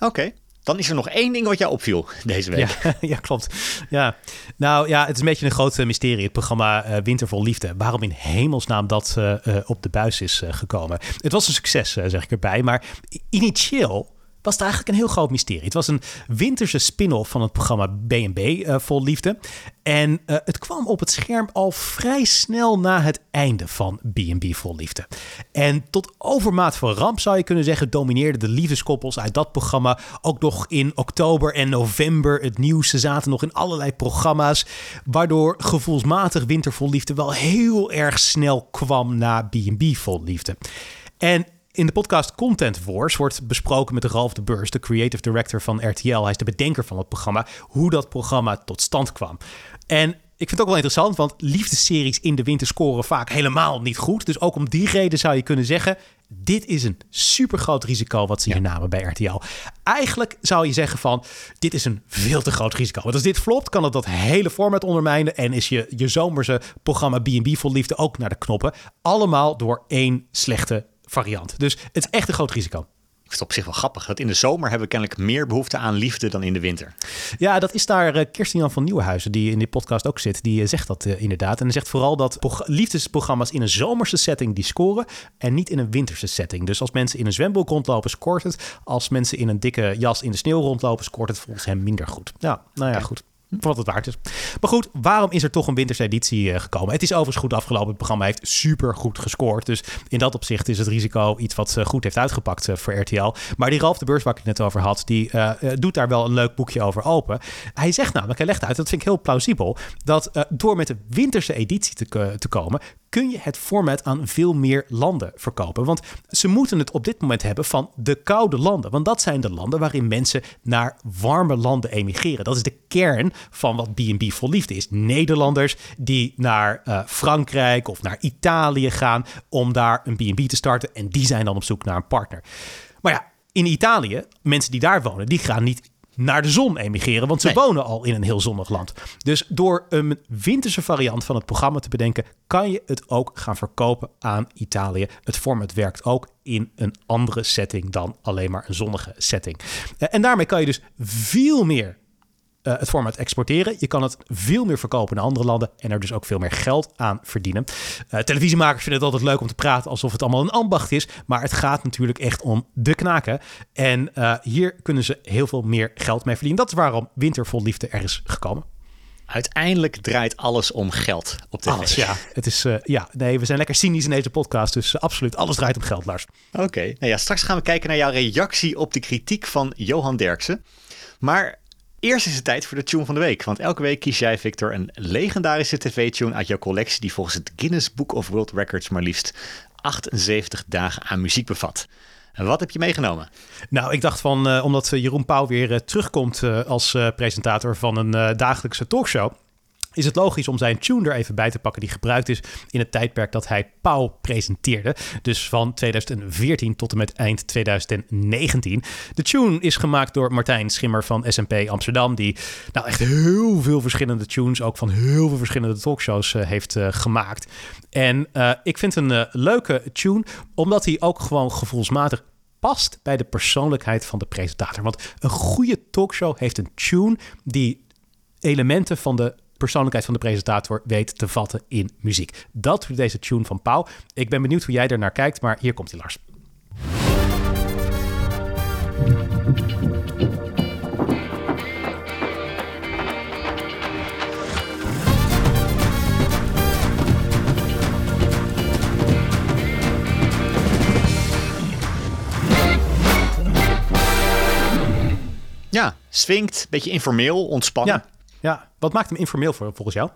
Oké. Dan is er nog één ding wat jou opviel deze week. Ja, ja, klopt. Ja. Nou ja, het is een beetje een groot mysterie. Het programma uh, Winter vol Liefde. Waarom in hemelsnaam dat uh, op de buis is gekomen. Het was een succes, zeg ik erbij. Maar initieel was het eigenlijk een heel groot mysterie. Het was een winterse spin-off van het programma B&B uh, Vol Liefde. En uh, het kwam op het scherm al vrij snel na het einde van B&B Vol Liefde. En tot overmaat van ramp zou je kunnen zeggen... domineerden de liefdeskoppels uit dat programma... ook nog in oktober en november het nieuws. Ze zaten nog in allerlei programma's... waardoor gevoelsmatig Winter Vol Liefde wel heel erg snel kwam na B&B Vol Liefde. En in de podcast Content Wars wordt besproken met Ralf de Beurs, de creative director van RTL. Hij is de bedenker van het programma, hoe dat programma tot stand kwam. En ik vind het ook wel interessant, want liefdesseries in de winter scoren vaak helemaal niet goed. Dus ook om die reden zou je kunnen zeggen: dit is een super groot risico wat ze hier namen bij RTL. Eigenlijk zou je zeggen van, dit is een veel te groot risico. Want als dit flopt, kan het dat hele format ondermijnen... en is je, je zomerse programma B&B vol liefde ook naar de knoppen. Allemaal door één slechte variant. Dus het is echt een groot risico. Ik vind het op zich wel grappig. Dat in de zomer hebben we kennelijk meer behoefte aan liefde dan in de winter. Ja, dat is daar uh, Kirsten Jan van Nieuwenhuizen, die in die podcast ook zit, die uh, zegt dat uh, inderdaad. En hij zegt vooral dat liefdesprogramma's in een zomerse setting die scoren en niet in een winterse setting. Dus als mensen in een zwembroek rondlopen, scoort het. Als mensen in een dikke jas in de sneeuw rondlopen, scoort het volgens hem minder goed. Ja, nou ja, goed voor wat het waard is. Maar goed, waarom is er toch een winterse editie uh, gekomen? Het is overigens goed afgelopen. Het programma heeft super goed gescoord. Dus in dat opzicht is het risico iets wat uh, goed heeft uitgepakt uh, voor RTL. Maar die Ralf de Beurs, waar ik het net over had, die doet daar wel een leuk boekje over open. Hij zegt namelijk, hij legt uit, dat vind ik heel plausibel, dat door met de winterse editie te, te komen, kun je het format aan veel meer landen verkopen. Want ze moeten het op dit moment hebben van de koude landen. Want dat zijn de landen waarin mensen naar warme landen emigreren. Dat is de kern van wat B&B vol liefde is. Nederlanders die naar uh, Frankrijk of naar Italië gaan om daar een B&B te starten. En die zijn dan op zoek naar een partner. Maar ja, in Italië, mensen die daar wonen, die gaan niet naar de zon emigreren, want ze wonen al in een heel zonnig land. Dus door een winterse variant van het programma te bedenken, kan je het ook gaan verkopen aan Italië. Het format werkt ook in een andere setting dan alleen maar een zonnige setting. Eh, en daarmee kan je dus veel meer uh, het format exporteren. Je kan het veel meer verkopen naar andere landen en er dus ook veel meer geld aan verdienen. Uh, televisiemakers vinden het altijd leuk om te praten alsof het allemaal een ambacht is, maar het gaat natuurlijk echt om de knaken. En uh, hier kunnen ze heel veel meer geld mee verdienen. Dat is waarom Winter vol Liefde er is gekomen. Uiteindelijk draait alles om geld op de Alles, ja. Het is, ja, nee, we zijn lekker cynisch in deze podcast, dus absoluut alles draait om geld, Lars. Oké, nou ja, straks gaan we kijken naar jouw reactie op de kritiek van Johan Derksen. Maar Eerst is het tijd voor de tune van de week. Want elke week kies jij, Victor, een legendarische tv-tune uit jouw collectie... die volgens het Guinness Book of World Records maar liefst 78 dagen aan muziek bevat. Wat heb je meegenomen? Nou, ik dacht van, uh, omdat Jeroen Pauw weer uh, terugkomt als presentator van een dagelijkse talkshow is het logisch om zijn tune er even bij te pakken die gebruikt is in het tijdperk dat hij Pauw presenteerde. Dus van 2014 tot en met eind 2019. De tune is gemaakt door Martijn Schimmer van SMP Amsterdam, die nou echt heel veel verschillende tunes, ook van heel veel verschillende talkshows, uh, heeft uh, gemaakt. En uh, ik vind een leuke tune, omdat hij ook gewoon gevoelsmatig past bij de persoonlijkheid van de presentator. Want een goede talkshow heeft een tune die elementen van de persoonlijkheid van de presentator weet te vatten in muziek. Dat doet deze tune van Pauw. Ik ben benieuwd hoe jij er naar kijkt, maar hier komt hij, Lars. Ja, swingt, beetje informeel, ontspannen. Ja, ja. Wat maakt hem informeel voor, volgens jou?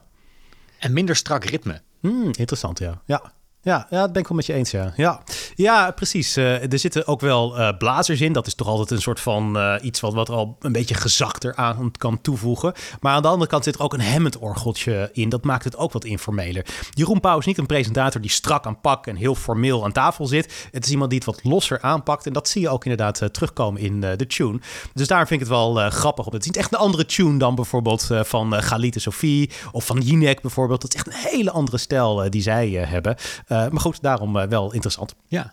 En minder strak ritme. Hmm, interessant, ja. Ja, ja, ja, dat ben ik wel met je eens, ja. Ja, ja precies. Uh, er zitten ook wel uh, blazers in. Dat is toch altijd een soort van uh, iets wat, wat er al een beetje gezachter aan kan toevoegen. Maar aan de andere kant zit er ook een Hammond-orgeltje in. Dat maakt het ook wat informeler. Jeroen Pauw is niet een presentator die strak aan pak en heel formeel aan tafel zit. Het is iemand die het wat losser aanpakt. En dat zie je ook inderdaad terugkomen in de tune. Dus daar vind ik het wel grappig op. Het is niet echt een andere tune dan bijvoorbeeld van Galite Sophie of van Jinek bijvoorbeeld. Dat is echt een hele andere stijl die zij hebben. Maar goed, daarom wel interessant. Ja.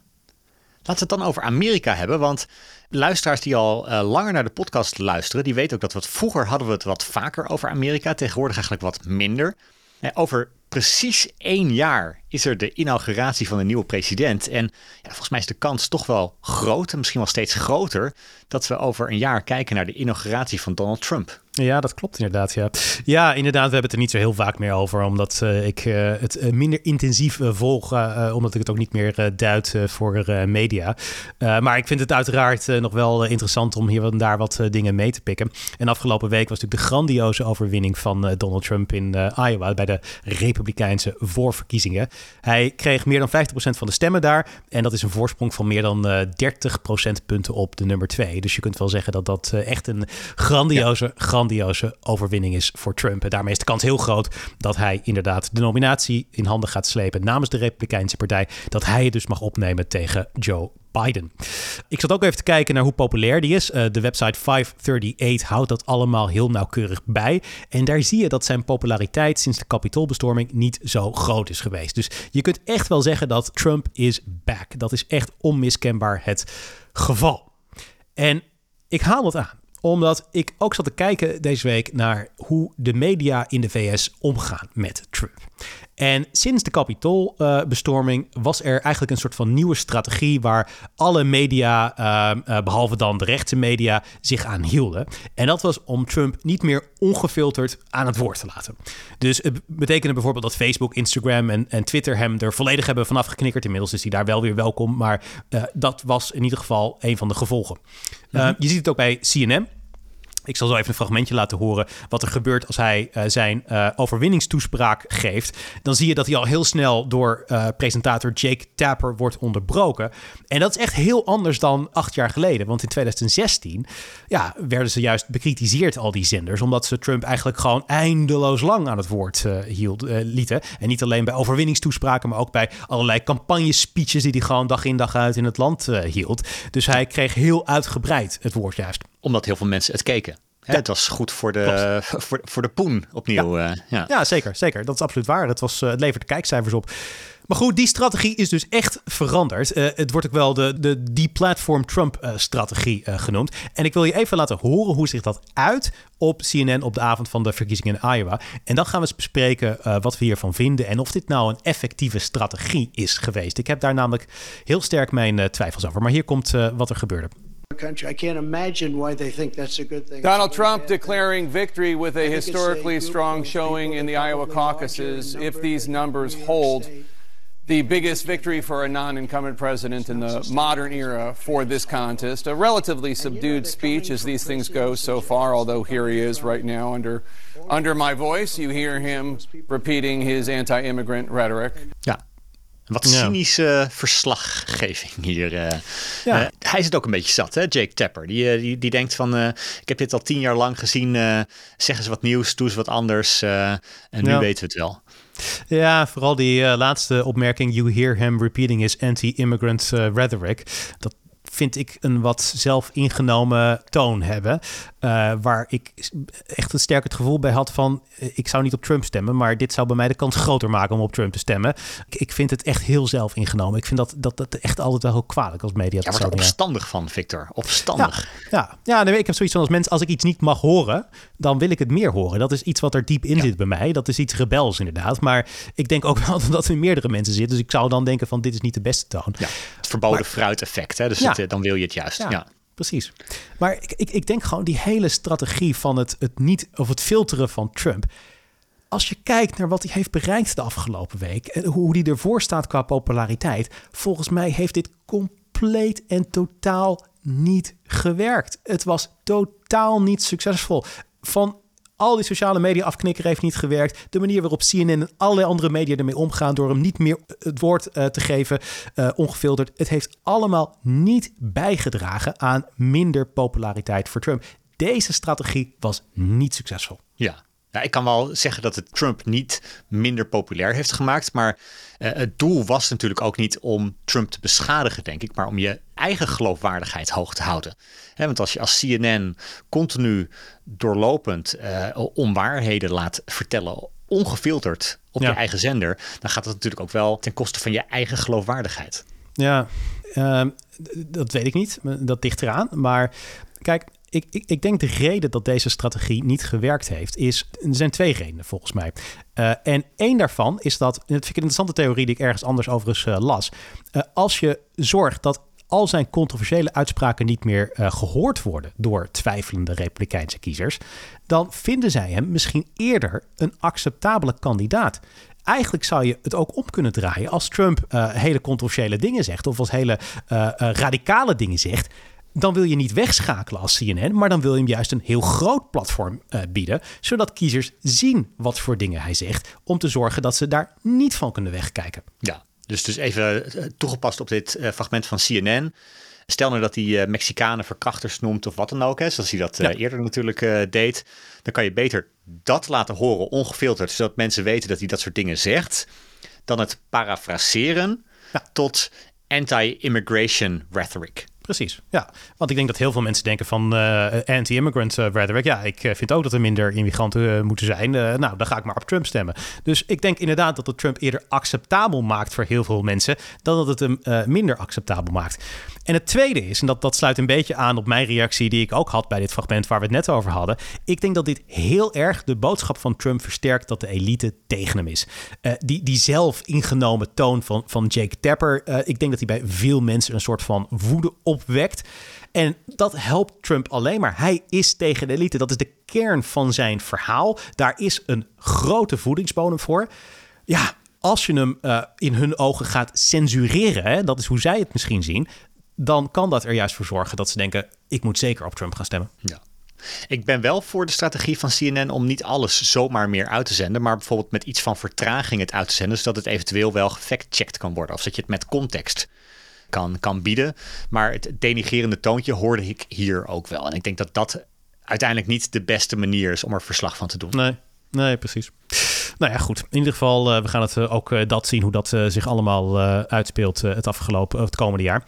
Laten we het dan over Amerika hebben, want luisteraars die al uh, langer naar de podcast luisteren, die weten ook dat we het vroeger hadden we het wat vaker over Amerika, tegenwoordig eigenlijk wat minder. Uh, over precies één jaar is er de inauguratie van een nieuwe president. En ja, volgens mij is de kans toch wel groot, en misschien wel steeds groter, dat we over een jaar kijken naar de inauguratie van Donald Trump. Ja, dat klopt inderdaad. Ja, ja inderdaad. We hebben het er niet zo heel vaak meer over, omdat uh, ik uh, het uh, minder intensief volg, omdat ik het ook niet meer duid voor media. maar ik vind het uiteraard nog wel interessant om hier en daar wat dingen mee te pikken. En afgelopen week was natuurlijk de grandioze overwinning van Donald Trump in Iowa bij de Republikeinse voorverkiezingen. Hij kreeg meer dan 50% van de stemmen daar. En dat is een voorsprong van meer dan 30 procentpunten op de nummer 2. Dus je kunt wel zeggen dat dat echt een grandioze. Overwinning is voor Trump. En daarmee is de kans heel groot dat hij inderdaad de nominatie in handen gaat slepen namens de Republikeinse Partij. Dat hij het dus mag opnemen tegen Joe Biden. Ik zat ook even te kijken naar hoe populair die is. Uh, de website 538 houdt dat allemaal heel nauwkeurig bij. En daar zie je dat zijn populariteit sinds de kapitoolbestorming niet zo groot is geweest. Dus je kunt echt wel zeggen dat Trump is back. Dat is echt onmiskenbaar het geval. En ik haal dat aan omdat ik ook zat te kijken deze week naar hoe de media in de VS omgaan met Trump. En sinds de kapitoolbestorming was er eigenlijk een soort van nieuwe strategie waar alle media, ehm, eh, behalve dan de rechtse media, zich aan hielden. En dat was om Trump niet meer ongefilterd aan het woord te laten. Dus het betekende bijvoorbeeld dat Facebook, Instagram en, en Twitter hem er volledig hebben vanaf geknikkerd. Inmiddels is hij daar wel weer welkom, maar uh, dat was in ieder geval een van de gevolgen. Uh, je ziet het ook bij CNN. Ik zal zo even een fragmentje laten horen wat er gebeurt als hij uh, zijn uh, overwinningstoespraak geeft. Dan zie je dat hij al heel snel door uh, presentator Jake Tapper wordt onderbroken. En dat is echt heel anders dan acht jaar geleden. Want in 2016 ja, werden ze juist bekritiseerd, al die zenders. Omdat ze Trump eigenlijk gewoon eindeloos lang aan het woord hield, lieten. En niet alleen bij overwinningstoespraken, maar ook bij allerlei campagnespeeches die hij gewoon dag in dag uit in het land hield. Dus hij kreeg heel uitgebreid het woord juist omdat heel veel mensen het keken. Ja. Het was goed voor de, voor, voor de poen opnieuw. Ja. Uh, ja. ja. zeker, zeker. Dat is absoluut waar. Dat was, uh, het levert kijkcijfers op. Maar goed, die strategie is dus echt veranderd. Uh, het wordt ook wel de, de Deplatform Trump-strategie genoemd. En ik wil je even laten horen hoe zich dat uit op CNN op de avond van de verkiezingen in Iowa. En dan gaan we eens bespreken wat we hiervan vinden en of dit nou een effectieve strategie is geweest. Ik heb daar namelijk heel sterk mijn twijfels over. Maar hier komt wat er gebeurde. Country. I can't imagine why they think that's a good thing. Donald Trump declaring victory with a historically strong showing in the Iowa caucuses. If these numbers hold, the biggest victory for a non incumbent president in the modern era for this contest. A relatively subdued speech as these things go so far, although here he is right now under, under my voice. You hear him repeating his anti immigrant rhetoric. Yeah. Wat cynische verslaggeving hier. Ja. uh, hij het ook een beetje zat, hè, Jake Tapper. Die, uh, die, die denkt van, ik heb dit al tien jaar lang gezien. zeg eens wat nieuws, doe eens wat anders. en nu ja. weten we het wel. Ja, vooral die laatste opmerking. You hear him repeating his anti-immigrant rhetoric. Dat vind ik een wat zelf ingenomen toon hebben. Uh, waar ik echt een sterk het gevoel bij had van... Uh, ik zou niet op Trump stemmen... maar dit zou bij mij de kans groter maken om op Trump te stemmen. Ik, ik vind het echt heel zelf ingenomen. Ik vind dat, dat, dat echt altijd wel heel kwalijk als media. Ja, wordt er opstandig van, Victor. Opstandig. Ja, ja. ja nee, ik heb zoiets van als mensen... als ik iets niet mag horen, dan wil ik het meer horen. Dat is iets wat er diep in ja. zit bij mij. Dat is iets rebels inderdaad. Maar ik denk ook wel dat er meerdere mensen zitten. Dus ik zou dan denken van dit is niet de beste toon. Ja, het verboden maar, fruit effect. Hè? Dus ja. het, dan wil je het juist. ja precies. Maar ik, ik, ik denk gewoon die hele strategie van het, het niet of het filteren van Trump. Als je kijkt naar wat hij heeft bereikt de afgelopen week en hoe hij ervoor staat qua populariteit, volgens mij heeft dit compleet en totaal niet gewerkt. Het was totaal niet succesvol. Van al die sociale media afknikker heeft niet gewerkt. De manier waarop CNN en allerlei andere media ermee omgaan door hem niet meer het woord uh, te geven, uh, ongefilterd. Het heeft allemaal niet bijgedragen aan minder populariteit voor Trump. Deze strategie was niet succesvol. Ja, ja, ik kan wel zeggen dat het Trump niet minder populair heeft gemaakt. Maar uh, het doel was natuurlijk ook niet om Trump te beschadigen, denk ik. Maar om je eigen geloofwaardigheid hoog te houden. He, want als je als CNN continu doorlopend uh, onwaarheden laat vertellen, ongefilterd op ja. je eigen zender. dan gaat dat natuurlijk ook wel ten koste van je eigen geloofwaardigheid. Ja, ehm, dat weet ik niet. Dat ligt eraan. Maar kijk, ik, ik, ik, denk de reden dat deze strategie niet gewerkt heeft, is. Er zijn twee redenen volgens mij. Uh, en één daarvan is dat. En dat vind ik een interessante theorie die ik ergens anders overigens uh, las. Uh, als je zorgt dat al zijn controversiële uitspraken niet meer gehoord worden door twijfelende Republikeinse kiezers, dan vinden zij hem misschien eerder een acceptabele kandidaat eigenlijk zou je het ook om kunnen draaien als Trump hele controversiële dingen zegt of als hele radicale dingen zegt dan wil je niet wegschakelen als CNN, maar dan wil je hem juist een heel groot platform uh, bieden, zodat kiezers zien wat voor dingen hij zegt, om te zorgen dat ze daar niet van kunnen wegkijken. Ja, dus, dus even eh, toegepast op dit uh, fragment van CNN. Stel nou dat hij uh, Mexicanen verkrachters noemt of wat dan ook, hè, zoals hij dat ja. eerder natuurlijk deed, dan kan je beter dat laten horen ongefilterd, zodat mensen weten dat hij dat soort dingen zegt, dan het parafraseren ja. tot anti-immigration rhetoric. Precies, ja. Want ik denk dat heel veel mensen denken van uh, anti-immigrant uh, rhetoric. Ja, ik uh, vind ook dat er minder immigranten moeten zijn. nou, dan ga ik maar op Trump stemmen. Dus ik denk inderdaad dat het Trump eerder acceptabel maakt voor heel veel mensen... dan dat het hem minder acceptabel maakt. En het tweede is, en dat, dat sluit een beetje aan op mijn reactie... die ik ook had bij dit fragment waar we het net over hadden. Ik denk dat dit heel erg de boodschap van Trump versterkt... dat de elite tegen hem is. die, die zelf ingenomen toon van, van Jake Tapper... ik denk dat hij bij veel mensen een soort van woede op opwekt. En dat helpt Trump alleen maar. Hij is tegen de elite. Dat is de kern van zijn verhaal. Daar is een grote voedingsbodem voor. Ja, als je hem uh, in hun ogen gaat censureren, hè, dat is hoe zij het misschien zien, dan kan dat er juist voor zorgen dat ze denken: ik moet zeker op Trump gaan stemmen. Ja. Ik ben wel voor de strategie van CNN om niet alles zomaar meer uit te zenden, maar bijvoorbeeld met iets van vertraging het uit te zenden, zodat het eventueel wel gefactcheckt kan worden. Of dat je het met context kan, kan bieden. Maar het denigerende toontje hoorde ik hier ook wel. En ik denk dat dat uiteindelijk niet de beste manier is om er verslag van te doen. Nee, nee precies. Nou ja, goed. In ieder geval, uh, we gaan het uh, ook uh, dat zien hoe dat zich allemaal uitspeelt het afgelopen, het komende jaar.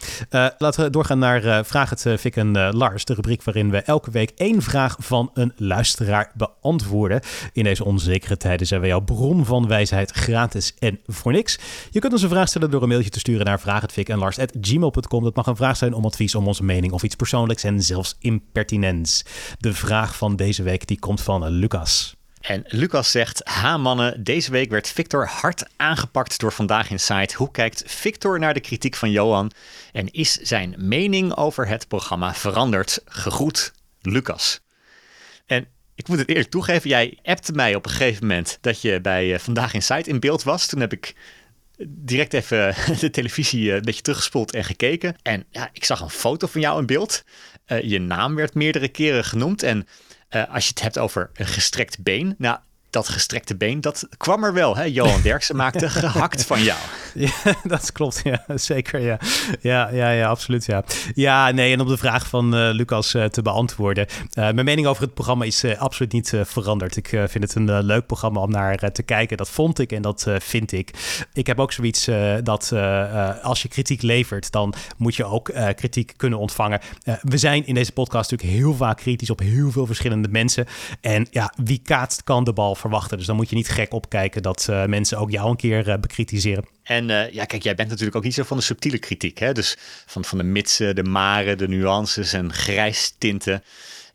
laten we doorgaan naar Vraag het Fik en Lars, de rubriek waarin we elke week één vraag van een luisteraar beantwoorden. In deze onzekere tijden zijn wij jouw bron van wijsheid gratis en voor niks. Je kunt ons een vraag stellen door een mailtje te sturen naar vraaghetfik en lars@gmail.com. Dat mag een vraag zijn om advies, om onze mening of iets persoonlijks en zelfs impertinents. De vraag van deze week die komt van Lucas. En Lucas zegt: Ha mannen, deze week werd Victor hard aangepakt door Vandaag in Site. Hoe kijkt Victor naar de kritiek van Johan? En is zijn mening over het programma veranderd? Gegroet, Lucas. En ik moet het eerlijk toegeven, jij appte mij op een gegeven moment dat je bij eh, Vandaag in Site in beeld was. Toen heb ik direct even de televisie eh, een beetje teruggespoeld en gekeken. En ja, ik zag een foto van jou in beeld. Je naam werd meerdere keren genoemd en uh, als je het hebt over een gestrekt been. Nou, dat gestrekte been, dat kwam er wel. Hè? Johan Derksen maakte gehakt van jou. Ja, dat klopt. Ja, zeker. Ja, ja, ja, ja absoluut. Ja. ja, nee. En om de vraag van uh, Lucas uh, te beantwoorden. Uh, mijn mening over het programma is absoluut niet veranderd. Ik vind het een leuk programma om naar te kijken. Dat vond ik en dat vind ik. Ik heb ook zoiets dat als je kritiek levert, dan moet je ook kritiek kunnen ontvangen. we zijn in deze podcast natuurlijk heel vaak kritisch op heel veel verschillende mensen. En ja, wie kaatst kan de bal verwachten. Dus dan moet je niet gek opkijken dat uh, mensen ook jou een keer uh, bekritiseren. En uh, ja, kijk, jij bent natuurlijk ook niet zo van de subtiele kritiek. Hè? Dus van, van de mitsen, de maren, de nuances en grijstinten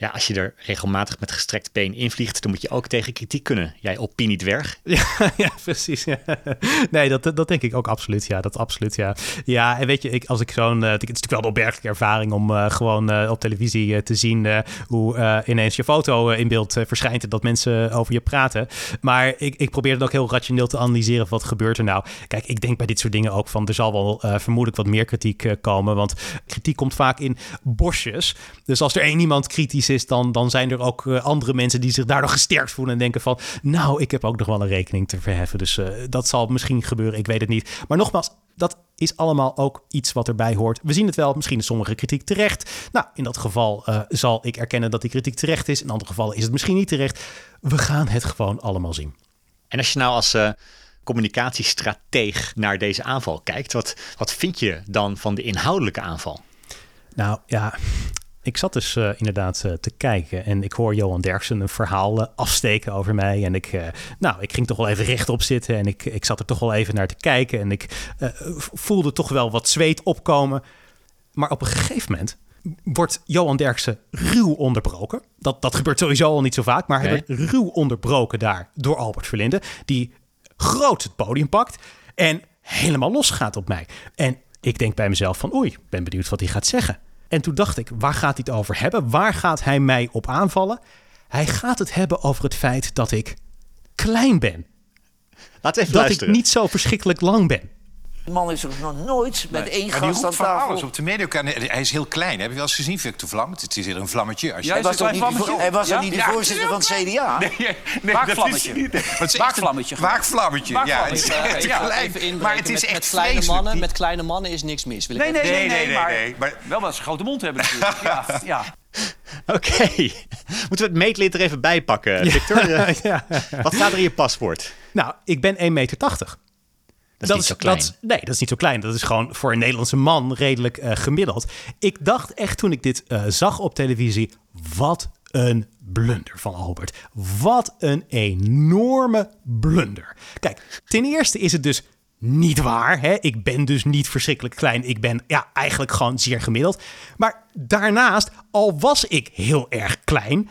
ja, als je er regelmatig met gestrekt been invliegt, dan moet je ook tegen kritiek kunnen. Jij opiniedwerg. Ja, ja precies. Nee, dat, dat denk ik ook absoluut. Ja, dat absoluut. Ja, ja en weet je, ik, als ik zo'n. Uh, het is natuurlijk wel een opmerkelijke ervaring om uh, gewoon op televisie te zien hoe ineens je foto in beeld verschijnt en dat mensen over je praten. Maar ik, ik probeer het ook heel rationeel te analyseren. Wat gebeurt er nou? Kijk, ik denk bij dit soort dingen ook van er zal wel vermoedelijk wat meer kritiek komen. Want kritiek komt vaak in bosjes. Dus als er één iemand kritisch is, dan, dan zijn er ook uh, andere mensen die zich daardoor gesterkt voelen en denken van, nou, ik heb ook nog wel een rekening te verheffen. Dus dat zal misschien gebeuren, ik weet het niet. Maar nogmaals, dat is allemaal ook iets wat erbij hoort. We zien het wel, misschien is sommige kritiek terecht. Nou, in dat geval zal ik erkennen dat die kritiek terecht is. In andere gevallen is het misschien niet terecht. We gaan het gewoon allemaal zien. En als je nou als communicatiestrateeg naar deze aanval kijkt, wat, wat vind je dan van de inhoudelijke aanval? Nou ja, Ik zat dus uh, inderdaad uh, te kijken en ik hoor Johan Derksen een verhaal uh, afsteken over mij. En ik, nou, ik ging toch wel even rechtop zitten en ik, ik zat er toch wel even naar te kijken. En ik voelde toch wel wat zweet opkomen. Maar op een gegeven moment wordt Johan Derksen ruw onderbroken. Dat, dat gebeurt sowieso al niet zo vaak, maar hij werd ruw onderbroken daar door Albert Verlinde. Die groot het podium pakt en helemaal losgaat op mij. En ik denk bij mezelf van oei, ben benieuwd wat hij gaat zeggen. En toen dacht ik, waar gaat hij het over hebben? Waar gaat hij mij op aanvallen? Hij gaat het hebben over het feit dat ik klein ben. Laat even dat luisteren. ik niet zo verschrikkelijk lang ben. De man is er nog nooit met één maar gast aan van tafel. alles op de media. Hij is heel klein. Heb je wel eens gezien, Victor Vlam? Het is hier een vlammetje. Als je... Hij was, toch niet, de, hij was Ja, niet de ja, voorzitter van het CDA? Nee, nee, Waakvlammetje. een Waakvlammetje. Waakvlammetje, ja. Het eh, ja, even. Maar het is met, echt met kleine vreselijk. mannen, met kleine mannen is niks mis. Wil ik Nee, nee, nee, Nee, nee, nee, maar nee, maar Wel wel eens een grote mond hebben natuurlijk. ja, ja. Oké. Moeten we het meetlid er even bij pakken, Victor? Ja. Wat staat er in je paspoort? Nou, ik ben 1,80 meter. Is niet zo klein. dat- nee, dat is niet zo klein. Dat is gewoon voor een Nederlandse man redelijk eh, gemiddeld. Ik dacht echt toen ik dit eh, zag op televisie, wat een blunder van Albert. Wat een enorme blunder. Kijk, ten eerste is het dus niet waar. Hè? Ik ben dus niet verschrikkelijk klein. Ik ben ja, eigenlijk gewoon zeer gemiddeld. Maar daarnaast, al was ik heel erg klein,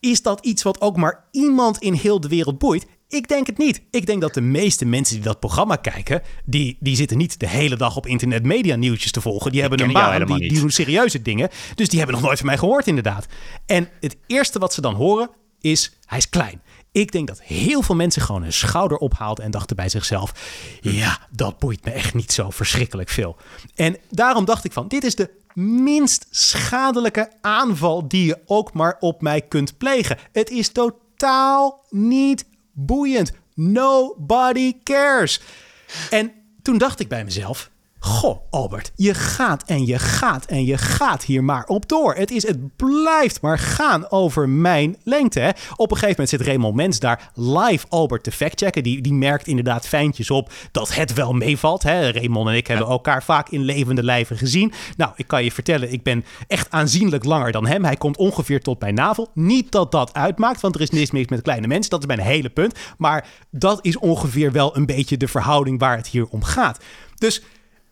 is dat iets wat ook maar iemand in heel de wereld boeit? Ik denk het niet. Ik denk dat de meeste mensen die dat programma kijken, die, die zitten niet de hele dag op internet media nieuwtjes te volgen. Die, hebben een baan, die, die doen serieuze dingen. Dus die hebben nog nooit van mij gehoord inderdaad. En het eerste wat ze dan horen is, hij is klein. Ik denk dat heel veel mensen gewoon hun schouder ophaalden en dachten bij zichzelf: ja, dat boeit me echt niet zo verschrikkelijk veel. En daarom dacht ik van: dit is de minst schadelijke aanval die je ook maar op mij kunt plegen. Het is totaal niet boeiend. Nobody cares. En toen dacht ik bij mezelf: Goh, Albert, je gaat en je gaat en je gaat hier maar op door. Het, is, het blijft maar gaan over mijn lengte. Hè? Op een gegeven moment zit Raymond Mens daar live Albert te factchecken. Die, die merkt inderdaad fijntjes op dat het wel meevalt. Hè? Raymond en ik hebben elkaar vaak in levende lijven gezien. Nou, ik kan je vertellen, ik ben echt aanzienlijk langer dan hem. Hij komt ongeveer tot mijn navel. Niet dat dat uitmaakt, want er is niks mis met kleine mensen. Dat is mijn hele punt. Maar dat is ongeveer wel een beetje de verhouding waar het hier om gaat. Dus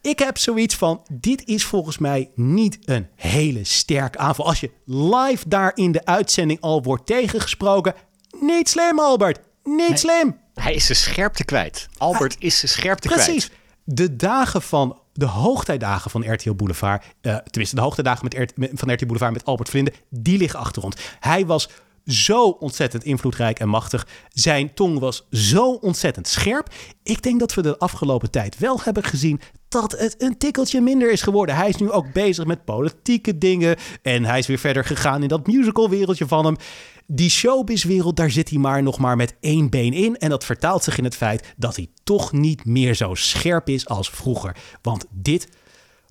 ik heb zoiets van: dit is volgens mij niet een hele sterke aanval. Als je live daar in de uitzending al wordt tegengesproken, niet slim, Albert. Niet slim. Hij is zijn scherpte kwijt. Albert is zijn scherpte Precies. kwijt. De dagen van de hoogtijdagen van RTL Boulevard, eh, tenminste de hoogtijdagen met RT van RTL Boulevard met Albert Vlinde, die liggen achter ons. Hij was zo ontzettend invloedrijk en machtig. Zijn tong was zo ontzettend scherp. Ik denk dat we de afgelopen tijd wel hebben gezien dat het een tikkeltje minder is geworden. Hij is nu ook bezig met politieke dingen en hij is weer verder gegaan in dat musicalwereldje van hem. Die showbizwereld, daar zit hij maar nog maar met één been in. En dat vertaalt zich in het feit dat hij toch niet meer zo scherp is als vroeger. Want dit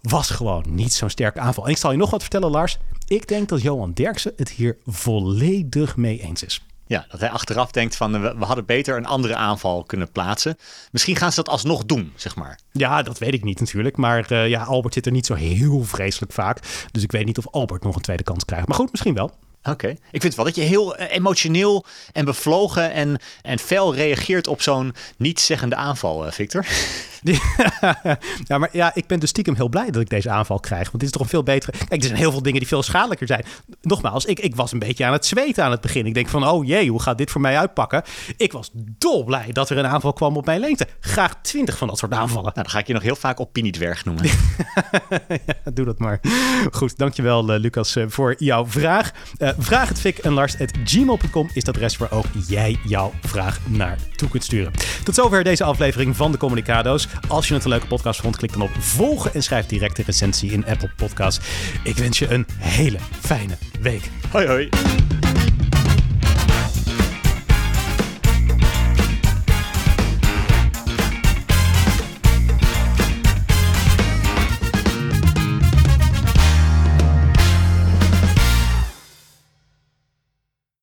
was gewoon niet zo'n sterke aanval. En ik zal je nog wat vertellen, Lars. Ik denk dat Johan Derksen het hier volledig mee eens is. Ja, dat hij achteraf denkt van eh, we, we hadden beter een andere aanval kunnen plaatsen. Misschien gaan ze dat alsnog doen, zeg maar. Ja, dat weet ik niet natuurlijk. Maar eh, ja, Albert zit er niet zo heel vreselijk vaak. Dus ik weet niet of Albert nog een tweede kans krijgt. Maar goed, misschien wel. Oké. Ik vind wel dat je heel eh, emotioneel en bevlogen en, en fel reageert op zo'n niet-zeggende aanval, eh, Victor. ja, maar ja, ik ben dus stiekem heel blij dat ik deze aanval krijg. Want dit is toch een veel betere... Kijk, er zijn heel veel dingen die veel schadelijker zijn. Nogmaals, ik, ik was een beetje aan het zweten aan het begin. Ik denk van, oh jee, hoe gaat dit voor mij uitpakken? Ik was dolblij dat er een aanval kwam op mijn lengte. Graag twintig van dat soort aanvallen. Nou, dan ga ik je nog heel vaak opiniedwerg noemen. Ja, doe dat maar. Goed, dankjewel uh, Lucas voor jouw vraag. Uh, vraag het Fik en Lars gmail.com is het adres waar ook jij jouw vraag naar toe kunt sturen. Tot zover deze aflevering van de Communicado's. Als je het een leuke podcast vond, klik dan op volgen en schrijf direct een recensie in Apple Podcasts. Ik wens je een hele fijne week. Hoi hoi.